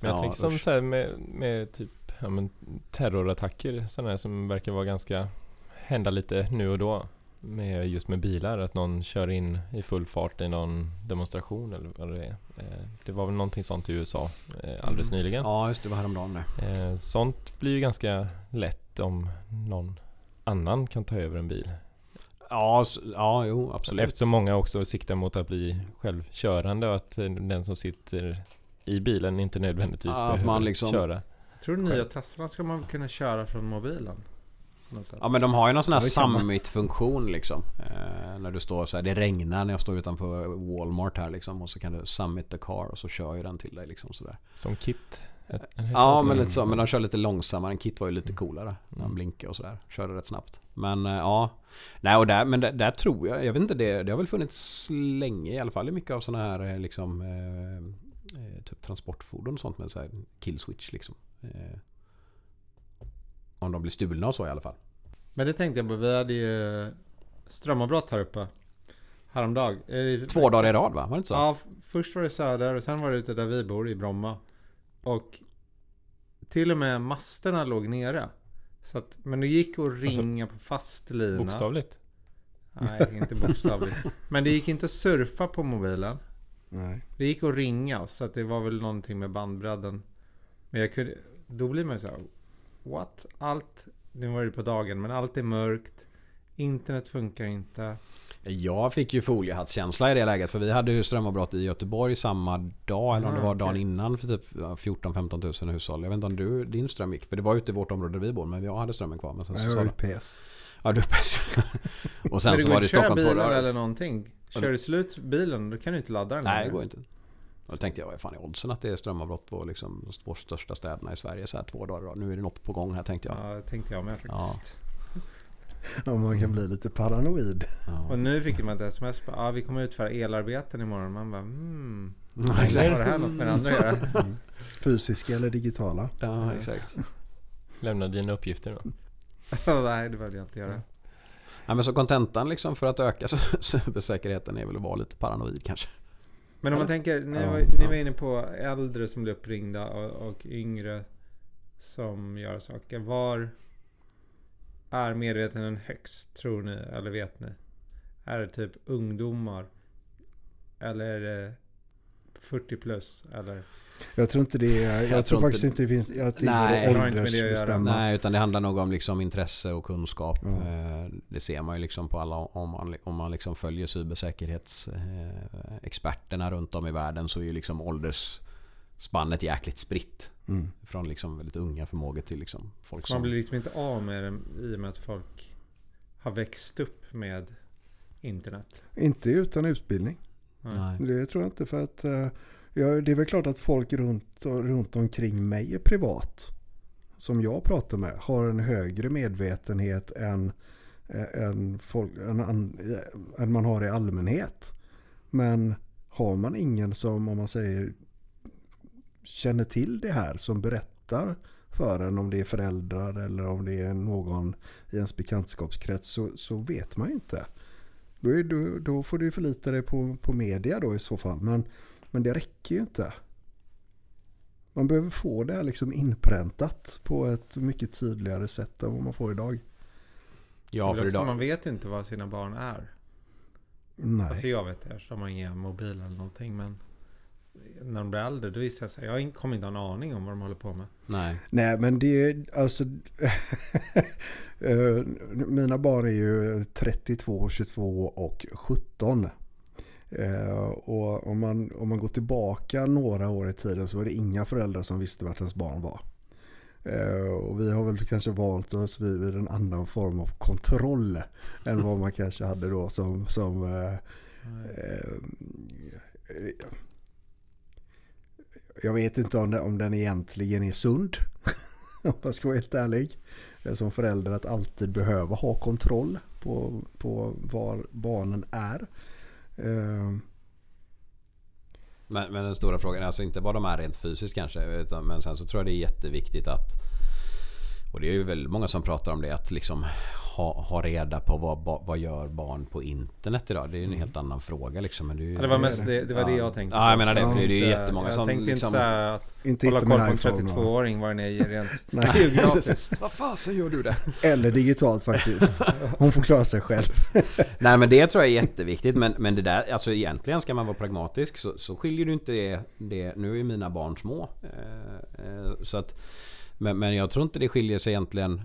S1: Men jag
S4: Ja,
S1: tänker som
S4: usch.
S1: så här med, med typ ja, men terrorattacker sådana här som verkar vara ganska hända lite nu och då. Med, just med bilar, att någon kör in i full fart i någon demonstration eller vad det är. Eh, Det var väl någonting sånt i USA eh, alldeles
S2: Mm.
S1: nyligen.
S4: ja just det, var häromdagen det.
S1: Eh, Sånt blir ju ganska lätt om någon annan kan ta över en bil.
S4: Ja, ja jo absolut.
S1: Eftersom många också siktar mot att bli självkörande och att den som sitter i bilen inte nödvändigtvis
S4: Ja, att
S1: behöver
S4: man liksom-
S1: köra.
S2: Tror du nya Tesla ska man kunna köra från mobilen?
S4: Ja men de har ju någon sån här summit-funktion liksom. Eh, när du står så här, det regnar när jag står utanför Walmart här liksom. Och så kan du summit the car och så kör ju den till dig liksom sådär.
S1: Som Kit. Ett-
S4: Ja men lite så, men de kör lite långsammare. En Kit var ju lite coolare. När han
S1: Mm.
S4: blinkade och sådär. Körde rätt snabbt. Men eh, ja. Nej och där, men där, där tror jag, jag vet inte det, det har väl funnits länge i alla fall i mycket av sådana här eh, liksom eh, eh, typ transportfordon och sånt med så här kill switch liksom. Om de blir stulna och så i alla fall.
S2: Men det tänkte jag på. Vi hade ju strömavbrott här uppe. Häromdag. Eh,
S4: Två dagar i rad va? Var det inte så?
S2: Ja, först var det söder och sen var det ute där vi bor i Bromma. Och till och med masterna låg nere. Så att, men det gick att ringa på fast lina.
S1: Bokstavligt.
S2: Nej, inte bokstavligt. Men det gick inte att surfa på mobilen.
S3: Nej.
S2: Det gick att ringa så att det var väl någonting med bandbredden. Men jag kunde, då blir man ju så här, What? Allt, nu var det på dagen, men allt är mörkt. Internet funkar inte.
S4: Jag fick ju foliehattskänsla i det läget för vi hade ju strömavbrott i Göteborg samma dag eller om det
S2: Ah,
S4: var dagen innan för typ 14-15 tusen hushåll. Jag vet inte om du, din ström gick. För det var ute i vårt område där vi bor men jag hade strömmen kvar. Men sen så
S3: Jag
S4: de,
S3: UPS.
S4: Ja du Och sen så var det Stockholm två dagar.
S2: eller någonting. Kör du slut bilen, då kan du inte ladda den
S4: Nej det går inte. Och då tänkte jag, vad fan är oddsen att det är strömavbrott på liksom de två största städerna i Sverige så här två dagar. Nu är det något på gång här tänkte jag.
S2: Ja, det tänkte jag med faktiskt.
S3: Ja, man kan bli lite paranoid.
S4: Ja.
S2: Och nu fick man ett sms på, ah, vi kommer utföra elarbeten imorgon. Man bara, hmm.
S4: Ja,
S2: Har det här något med det andra att göra?
S3: Fysiska eller digitala.
S4: Ja exakt.
S1: Lämna dina uppgifter då.
S2: Nej, det behövde jag inte göra.
S4: Ja, men så kontentan liksom för att öka cybersäkerheten är väl att vara lite paranoid kanske.
S2: Men om man
S4: Ja.
S2: tänker, ni,
S3: Ja.
S2: var, ni var inne på äldre som blir uppringda och, och yngre som gör saker. Var är medvetenheten högst tror ni? Eller vet ni? Är det typ ungdomar? Eller är det 40 plus? Eller?
S3: Jag tror inte det är, jag,
S4: Jag
S3: tror
S4: tror
S3: faktiskt inte det finns, att det
S4: Nej,
S3: är
S2: det har inte med det att göra.
S3: åldersbestämma.
S4: Nej, utan det handlar nog om liksom intresse och kunskap.
S3: Ja.
S4: Eh, Det ser man ju liksom på alla, om man, om man liksom följer cybersäkerhetsexperterna runt om i världen så är ju liksom åldersspannet jäkligt spritt.
S3: Mm.
S4: Från liksom väldigt unga förmågor till liksom folk
S2: Så man
S4: som...
S2: blir liksom inte av med det i och med att folk har växt upp med internet.
S3: Inte utan utbildning.
S4: Nej.
S3: Det tror jag inte för att ja, det är väl klart att folk runt, runt omkring mig är privat. Som jag pratar med har en högre medvetenhet än, än, folk, än, än, än man har i allmänhet. Men har man ingen som, om man säger, känner till det här som berättar för en om det är föräldrar eller om det är någon i ens bekantskapskrets så, så vet man ju inte. Då, är, då, då får du förlita dig på, på media då i så fall. Men, men det räcker ju inte. Man behöver få det här liksom inpräntat på ett mycket tydligare sätt än vad man får idag.
S4: Ja, för idag...
S2: Man vet inte vad sina barn är.
S3: Nej.
S2: Alltså jag vet det eftersom man har ingen mobil eller någonting. Men när de blir äldre då visar det sig. Jag kommer inte ha en aning om vad de håller på med.
S4: Nej.
S3: Nej men det är alltså eh, Mina barn är ju 32, 22 och 17. Eh, och om man, om man går tillbaka några år i tiden så var det inga föräldrar som visste vart ens barn var. Eh, och vi har väl kanske vant oss vid, vid en annan form av kontroll än vad man kanske hade då som, som eh, eh, jag vet inte om, den, om den egentligen är sund. om jag ska vara helt ärlig. Eh, som förälder att alltid behöva ha kontroll på, på var barnen är. Eh,
S4: men, men den stora frågan är alltså inte bara de här rent fysiskt kanske. Utan, men sen så tror jag det är jätteviktigt att och det är ju väldigt många som pratar om det att liksom ha, ha reda på vad, vad gör barn på internet idag. Det är ju en mm. helt annan fråga liksom. Men det,
S2: ja, det var mest det, det, var
S4: ja.
S2: det jag tänkte
S4: Ja jag menar det. Ja, det är ju jättemånga
S2: jag
S4: som...
S2: Jag tänkte
S4: liksom,
S2: inte såhär att
S3: inte
S2: hålla koll på en 32-åring vad den är rent
S4: geografiskt. vad fasen gör du det?
S3: Eller digitalt faktiskt. Hon får klara sig själv.
S4: Nej men det tror jag är jätteviktigt. Men, men det där, alltså egentligen ska man vara pragmatisk så, så skiljer du inte det, det. Nu är mina barn små. Eh, eh, så att men, men jag tror inte det skiljer sig egentligen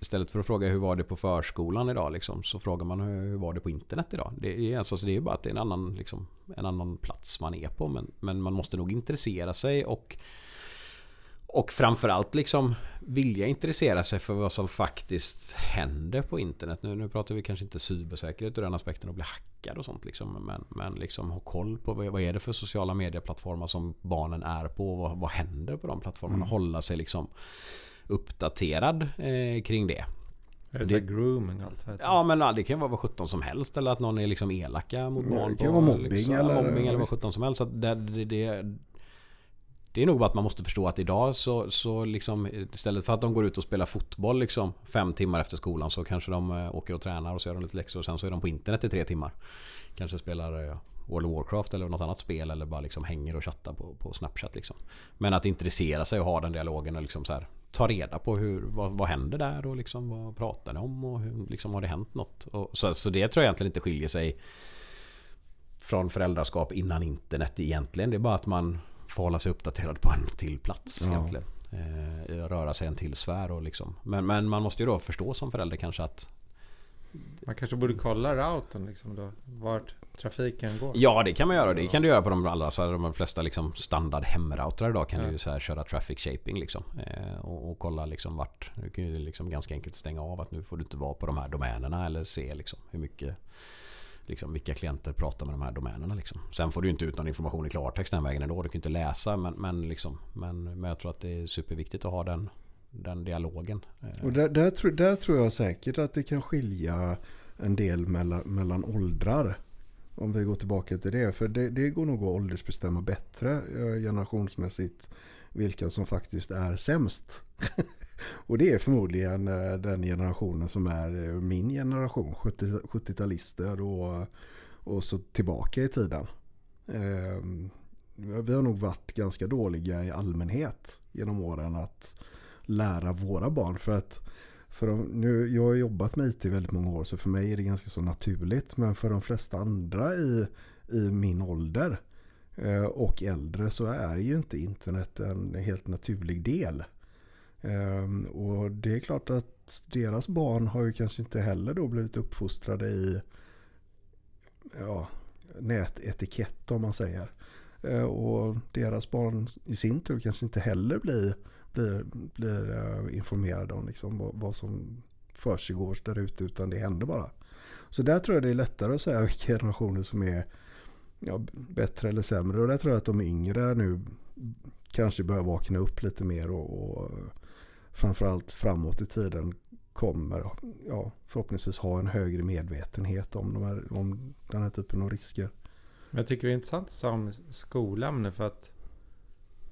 S4: Istället för att fråga hur var det på förskolan idag liksom, så frågar man hur, hur var det på internet idag. Det är, alltså, det är bara att det är en annan, liksom, en annan plats man är på. Men, men man måste nog intressera sig och och framförallt liksom vilja intressera sig för vad som faktiskt händer på internet. Nu, nu pratar vi kanske inte cybersäkerhet ur den aspekten och bli hackad och sånt. Liksom, men, men liksom ha koll på vad, vad är det för sociala medieplattformar som barnen är på. Vad, vad händer på de plattformarna. Mm. Hålla sig liksom uppdaterad eh, kring det.
S2: Det, det grooming allt
S4: Ja men det kan ju vara vad sjutton som helst eller att någon är liksom elaka mot barn.
S3: Det kan vara mobbing
S4: liksom,
S3: eller,
S4: mobbing eller vad sjutton som helst. Så det, det, det, det är nog bara att man måste förstå att idag så, så liksom istället för att de går ut och spelar fotboll liksom fem timmar efter skolan så kanske de eh, åker och tränar och så gör de lite läxor och sen så är de på internet i tre timmar. Kanske spelar eh, World of Warcraft eller något annat spel eller bara liksom hänger och chattar på, på Snapchat liksom. Men att intressera sig och ha den dialogen och liksom så här ta reda på hur, vad, vad händer där och liksom vad pratar ni om och hur, liksom har det hänt något? Och, så, så det tror jag egentligen inte skiljer sig från föräldraskap innan internet egentligen. Det är bara att man får hålla sig uppdaterad på en till plats ja. egentligen. Eh, röra sig en till sfär och liksom. Men, men man måste ju då förstå som förälder kanske att
S2: man kanske borde kolla routern liksom då, vart trafiken går.
S4: Ja det kan man göra. Det kan du göra på de allra, så de flesta liksom standard hemroutrar idag kan ja. du så här köra traffic shaping liksom. Eh, och, och, kolla liksom vart. Du kan ju liksom ganska enkelt stänga av att nu får du inte vara på de här domänerna eller se liksom hur mycket Liksom, vilka klienter pratar med de här domänerna. Liksom. Sen får du inte ut någon information i klartext den vägen ändå. Du kan inte läsa. Men, men, liksom, men, men jag tror att det är superviktigt att ha den den dialogen.
S3: Eh. Och där, där, tror, där tror jag säkert att det kan skilja en del mellan, mellan åldrar. Om vi går tillbaka till det. För det, det går nog att åldersbestämma bättre eh, generationsmässigt vilka som faktiskt är sämst. och det är förmodligen eh, den generationen som är eh, min generation, 70-talister och, och så tillbaka i tiden. Ehm, vi har nog varit ganska dåliga i allmänhet genom åren att lära våra barn. För att för de, nu, jag har jobbat med IT väldigt många år så för mig är det ganska så naturligt. Men för de flesta andra i, i min ålder eh, och äldre så är ju inte internet en helt naturlig del. Ehm, och det är klart att deras barn har ju kanske inte heller då blivit uppfostrade i ja, nätetikett om man säger. Ehm, och deras barn i sin tur kanske inte heller blir blir, blir eh, informerade om liksom vad, vad som försiggår där ute utan det händer bara. Så där tror jag det är lättare att säga vilka generationer som är ja, bättre eller sämre. Och där tror jag att de yngre nu kanske börjar vakna upp lite mer och, och framförallt framåt i tiden kommer ja, förhoppningsvis ha en högre medvetenhet om, de här, om den här typen av risker.
S2: Jag tycker det är intressant som skolämne för att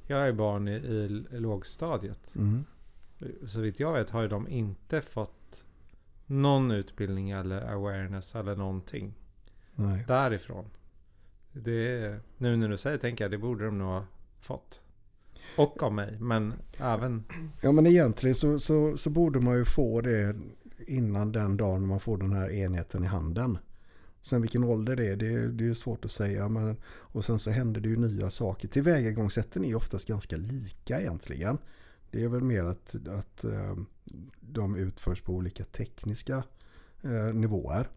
S2: jag är barn i, i lågstadiet. Mm. Så vitt jag vet har ju de inte fått någon utbildning eller awareness eller någonting.
S3: Nej.
S2: därifrån. Det nu när du säger tänker jag, det borde de nog ha fått. Och av mig, men även...
S3: Ja men egentligen så, så, så borde man ju få det innan den dagen man får den här enheten i handen. Sen vilken ålder det är, det, det är ju svårt att säga. Men, och sen så händer det ju nya saker. Tillvägagångssätten är ju oftast ganska lika egentligen. Det är väl mer att, att ehm, de utförs på olika tekniska eh, nivåer.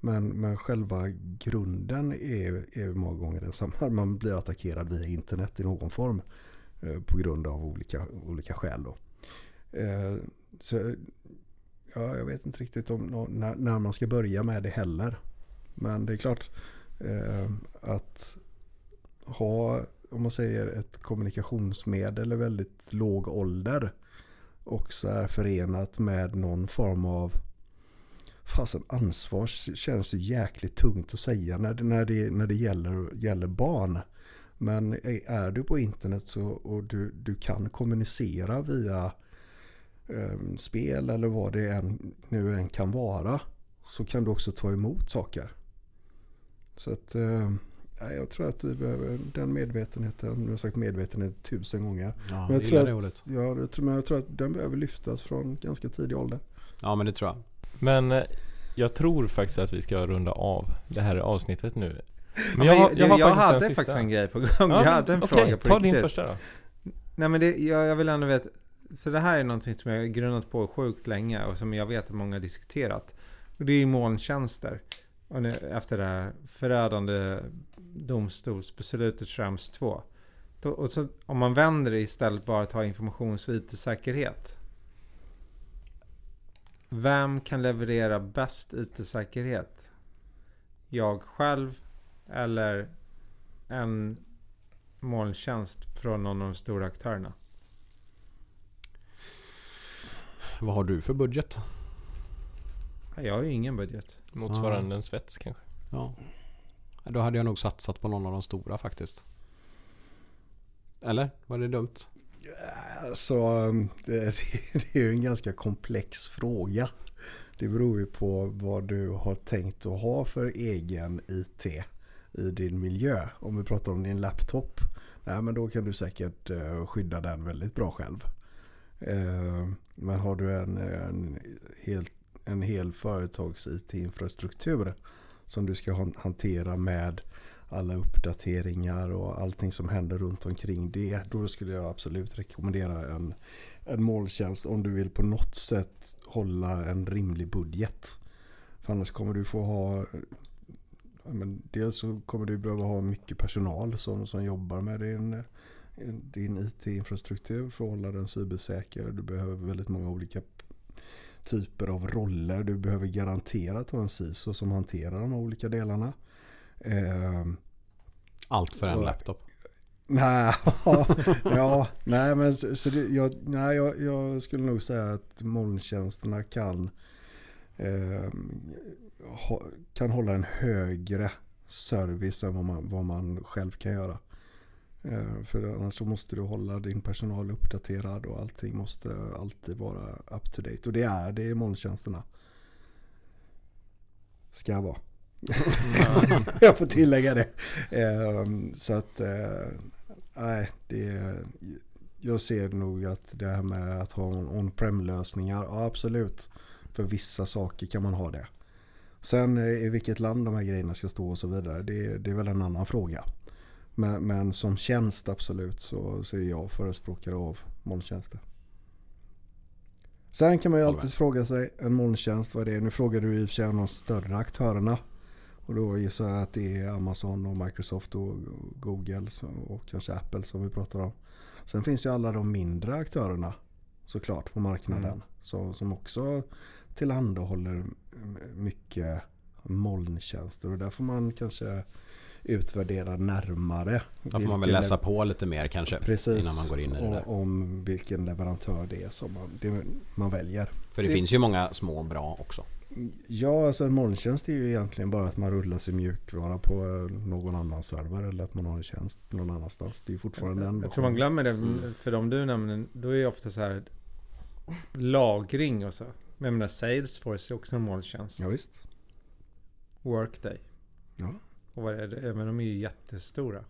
S3: Men, men själva grunden är, är många gånger densamma. Man blir attackerad via internet i någon form. Eh, på grund av olika, olika skäl. Då. Eh, så, ja, jag vet inte riktigt om när, när, man ska börja med det heller. Men det är klart eh, att ha, om man säger ett kommunikationsmedel i väldigt låg ålder också är förenat med någon form av fasen ansvar känns ju jäkligt tungt att säga när det, när det, när det gäller, gäller barn. Men är du på internet så, och du, du kan kommunicera via eh, spel eller vad det än, nu än kan vara så kan du också ta emot saker. Så att eh, jag tror att du behöver den medvetenheten. Nu har sagt medvetenhet tusen gånger.
S4: Ja,
S3: men jag,
S4: jag
S3: tror
S4: det
S3: att,
S4: ordet.
S3: ja, jag tror, men jag tror att den behöver lyftas från ganska tidig ålder.
S4: Ja men det tror jag.
S1: Men eh, jag tror faktiskt att vi ska runda av det här avsnittet nu.
S2: Men jag, jag, jag,
S1: faktiskt en
S2: hade faktiskt en grej på gång.
S1: Ja,
S2: jag hade en
S1: okej,
S2: fråga på
S1: ta
S2: riktigt.
S1: din första då.
S2: Nej men det, jag, jag vill ändå veta, för det här är någonting som jag har grundat på sjukt länge och som jag vet att många har diskuterat. Och det är ju molntjänster. Och nu, efter det här förödande domstolsbeslutet Schrems 2. Då, och så, om man vänder det istället bara till informations och IT-säkerhet. Vem kan leverera bäst IT-säkerhet? Jag själv eller en molntjänst från någon av de stora aktörerna?
S4: Vad har du för budget?
S2: Jag har ju ingen budget.
S1: Motsvarande en svets kanske.
S4: Ja. Då hade jag nog satsat på någon av de stora faktiskt. Eller? Var det dumt?
S3: Så det, det är ju en ganska komplex fråga. Det beror ju på vad du har tänkt att ha för egen IT i din miljö. Om vi pratar om din laptop. Nej, men då kan du säkert eh, skydda den väldigt bra själv. Eh, men har du en, en, hel, en hel företags IT-infrastruktur som du ska hantera med alla uppdateringar och allting som händer runt omkring det. Då skulle jag absolut rekommendera en, en molntjänst om du vill på något sätt hålla en rimlig budget. För annars kommer du få ha men dels så kommer du behöva ha mycket personal som, som jobbar med din, din IT-infrastruktur för att hålla den cybersäker. Du behöver väldigt många olika typer av roller. Du behöver garanterat ha en CISO som hanterar de olika delarna. Ehm,
S4: Allt för en
S3: Och-
S4: laptop.
S3: Nej, ja, nej men så, så det, jag, nej, jag, jag skulle nog säga att molntjänsterna kan, eh, kan hålla en högre service än vad man, vad man själv kan göra. Eh, för annars så måste du hålla din personal uppdaterad och allting måste alltid vara up to date. Och det är det i molntjänsterna. Ska vara. jag får tillägga det. Ehm, så att, eh, nej, det, jag ser nog att det här med att ha on-prem lösningar, ja absolut. För vissa saker kan man ha det. Sen i vilket land de här grejerna ska stå och så vidare, det, det är väl en annan fråga. Men, men som tjänst absolut så, så är jag förespråkare av molntjänster. Sen kan man ju alltid
S4: med.
S3: fråga sig, en molntjänst, vad är det? Nu frågar du i och för sig om de större aktörerna. Och då gissar jag att det är Amazon och Microsoft och Google och kanske Apple som vi pratar om. Sen finns ju alla de mindre aktörerna såklart på marknaden.
S1: Mm.
S3: Som, som också tillhandahåller mycket molntjänster. Och där får man kanske utvärdera närmare.
S4: Där får man väl läsa på lite mer kanske.
S3: Precis.
S4: innan man går in i det där.
S3: och, om vilken leverantör det är som man, det man väljer.
S4: För det,
S3: det-
S4: finns ju många små och bra också.
S3: Ja, alltså en molntjänst är ju egentligen bara att man rullar sin mjukvara på eh, någon annan server eller att man har en tjänst någon annanstans. Det är fortfarande en
S2: Jag tror man glömmer det,
S4: Mm.
S2: för de du nämner, då är ju ofta så här lagring och så. Men jag menar Salesforce är också en molntjänst.
S3: Ja, visst.
S2: Workday.
S3: Ja.
S2: Och vad är det? Men de är ju jättestora.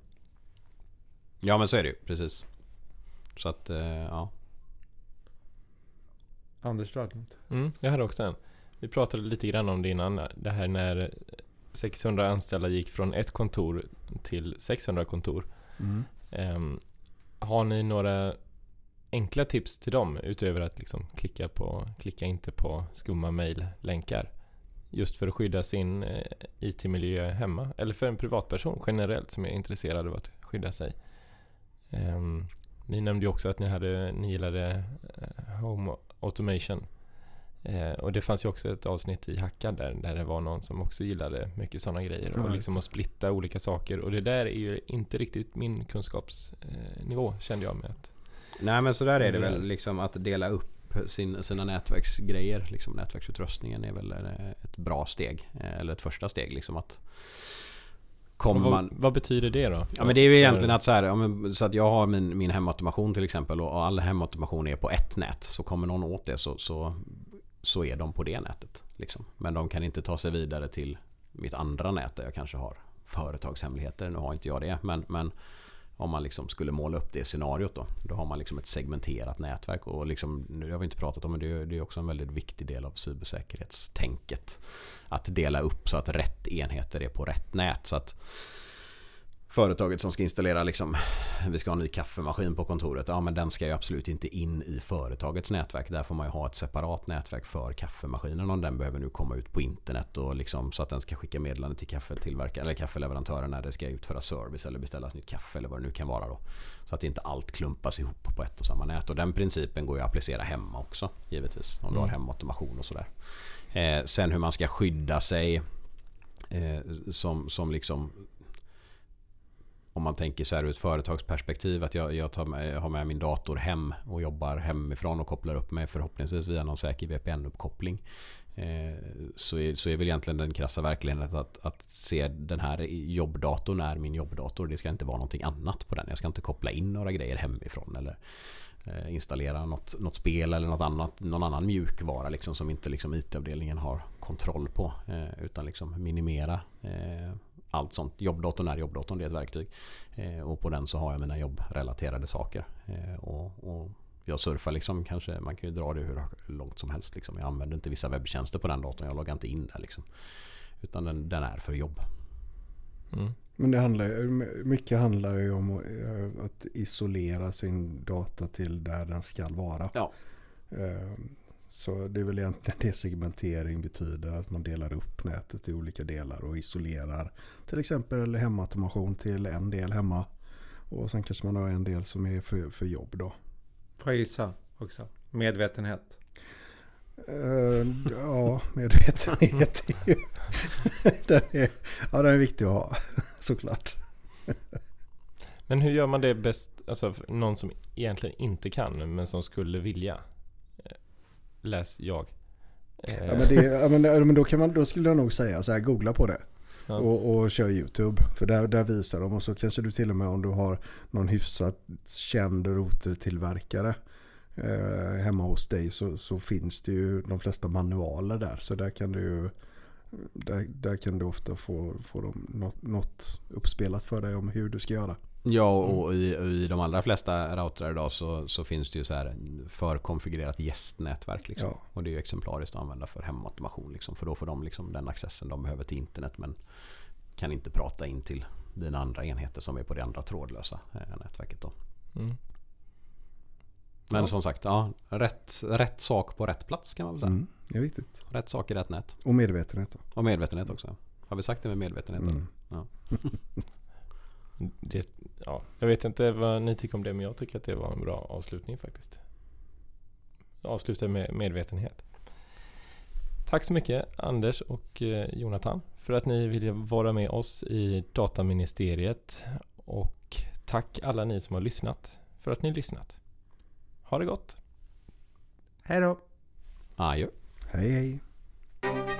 S4: Ja men så är det ju, precis. Så att, eh, ja.
S2: Anders, du?
S1: Mm, jag hade också en. Vi pratade lite grann om det innan. Det här när 600 anställda gick från ett kontor till 600 kontor.
S3: Mm.
S1: Ehm, har ni några enkla tips till dem utöver att liksom klicka, på, klicka inte på skumma mejllänkar? Just för att skydda sin eh, IT-miljö hemma. Eller för en privatperson generellt som är intresserad av att skydda sig. Ehm, ni nämnde ju också att ni, hade, ni gillade eh, Home Automation. Eh, och det fanns ju också ett avsnitt i Hackad där, där det var någon som också gillade mycket sådana grejer.
S3: Ja,
S1: och liksom att splitta olika saker. Och det där är ju inte riktigt min kunskapsnivå kände jag med att
S4: Nej men så där är det
S1: Mm.
S4: väl liksom att dela upp sin, sina nätverksgrejer. Liksom nätverksutrustningen är väl eh, ett bra steg. eh, Eller ett första steg liksom att Kommer
S1: vad,
S4: man
S1: vad betyder det då?
S4: Ja men det är ju egentligen att så här, ja, men, så att jag har min, min hemautomation till exempel och all hemautomation är på ett nät. Så kommer någon åt det så, så, så är de på det nätet. Liksom. Men de kan inte ta sig vidare till mitt andra nät där jag kanske har företagshemligheter. Nu har inte jag det. Men, men om man liksom skulle måla upp det scenariot då. Då har man liksom ett segmenterat nätverk. Och liksom, nu har vi inte pratat om men det är, det är också en väldigt viktig del av cybersäkerhetstänket. Att dela upp så att rätt enheter är på rätt nät. Så att Företaget som ska installera liksom Vi ska ha en ny kaffemaskin på kontoret. Ja men den ska ju absolut inte in i företagets nätverk. Där får man ju ha ett separat nätverk för kaffemaskinen. Om den behöver nu komma ut på internet. Och liksom, så att den ska skicka meddelande till kaffetillverkaren eller kaffeleverantören när det ska utföra service eller beställas nytt kaffe eller vad det nu kan vara då. Så att inte allt klumpas ihop på ett och samma nät. Och den principen går ju att applicera hemma också givetvis. Om du har
S1: Mm.
S4: hemautomation och sådär. Eh, sen hur man ska skydda sig eh, som, som liksom om man tänker så här ur ett företagsperspektiv att jag, jag, tar med, jag har med min dator hem och jobbar hemifrån och kopplar upp mig förhoppningsvis via någon säker VPN-uppkoppling. Eh, så, är, så är väl egentligen den krassa verkligheten att, att se den här jobbdatorn är min jobbdator. Det ska inte vara någonting annat på den. Jag ska inte koppla in några grejer hemifrån eller eh, installera något, något spel eller något annat, någon annan mjukvara liksom, som inte liksom, IT-avdelningen har kontroll på. Eh, utan liksom minimera eh, allt sånt. Jobbdatorn är jobbdatorn, det är ett verktyg. Eh, och på den så har jag mina jobbrelaterade saker. Eh, och, och jag surfar liksom kanske, man kan ju dra det hur långt som helst. Liksom. Jag använder inte vissa webbtjänster på den datorn, jag loggar inte in där liksom. Utan den, den är för jobb.
S1: Mm.
S3: Men det handlar, mycket handlar ju om eh, att isolera sin data till där den ska vara.
S4: Ja.
S3: Så det är väl egentligen det segmentering betyder. Att man delar upp nätet i olika delar och isolerar till exempel hemautomation till en del hemma. Och sen kanske man har en del som är för, för jobb då.
S2: Får jag gissa också? Medvetenhet.
S3: Eh, ja, medvetenhet är ju... den, är, ja, den är viktig att ha såklart.
S1: Men hur gör man det bäst, alltså någon som egentligen inte kan men som skulle vilja? Läs jag.
S3: Ja, men, det, ja, men, men då, kan man, då skulle jag nog säga så här, googla på det.
S1: ja.
S3: Och, och kör YouTube. För där, där visar de. Och så kanske du till och med om du har någon hyfsat känd routertillverkare eh, hemma hos dig så, så finns det ju de flesta manualer där. Så där kan du ju där, där kan du ofta få, få dem något, något uppspelat för dig om hur du ska göra.
S4: Ja, och i, i de allra flesta routrar idag så, så finns det ju så här förkonfigurerat gästnätverk. Liksom.
S3: Ja.
S4: Och det är ju exemplariskt att använda för hemautomation. Liksom, för då får de liksom den accessen de behöver till internet men kan inte prata in till dina andra enheter som är på det andra trådlösa eh, nätverket. Då.
S1: Mm.
S4: Men
S1: Ja.
S4: som sagt, ja, rätt, rätt sak på rätt plats kan man väl säga.
S3: Mm, det är viktigt.
S4: Rätt sak i rätt nät.
S3: Och medvetenhet då.
S4: Och medvetenhet också. Har vi sagt det med medvetenhet?
S3: Mm.
S1: Det, ja, jag vet inte vad ni tycker om det men jag tycker att det var en bra avslutning faktiskt. Avsluta med medvetenhet. Tack så mycket Anders och eh, Jonathan för att ni ville vara med oss i Dataministeriet. Och tack alla ni som har lyssnat för att ni lyssnat. Ha det gott!
S2: Hej då!
S4: Adjö.
S3: Hej hej.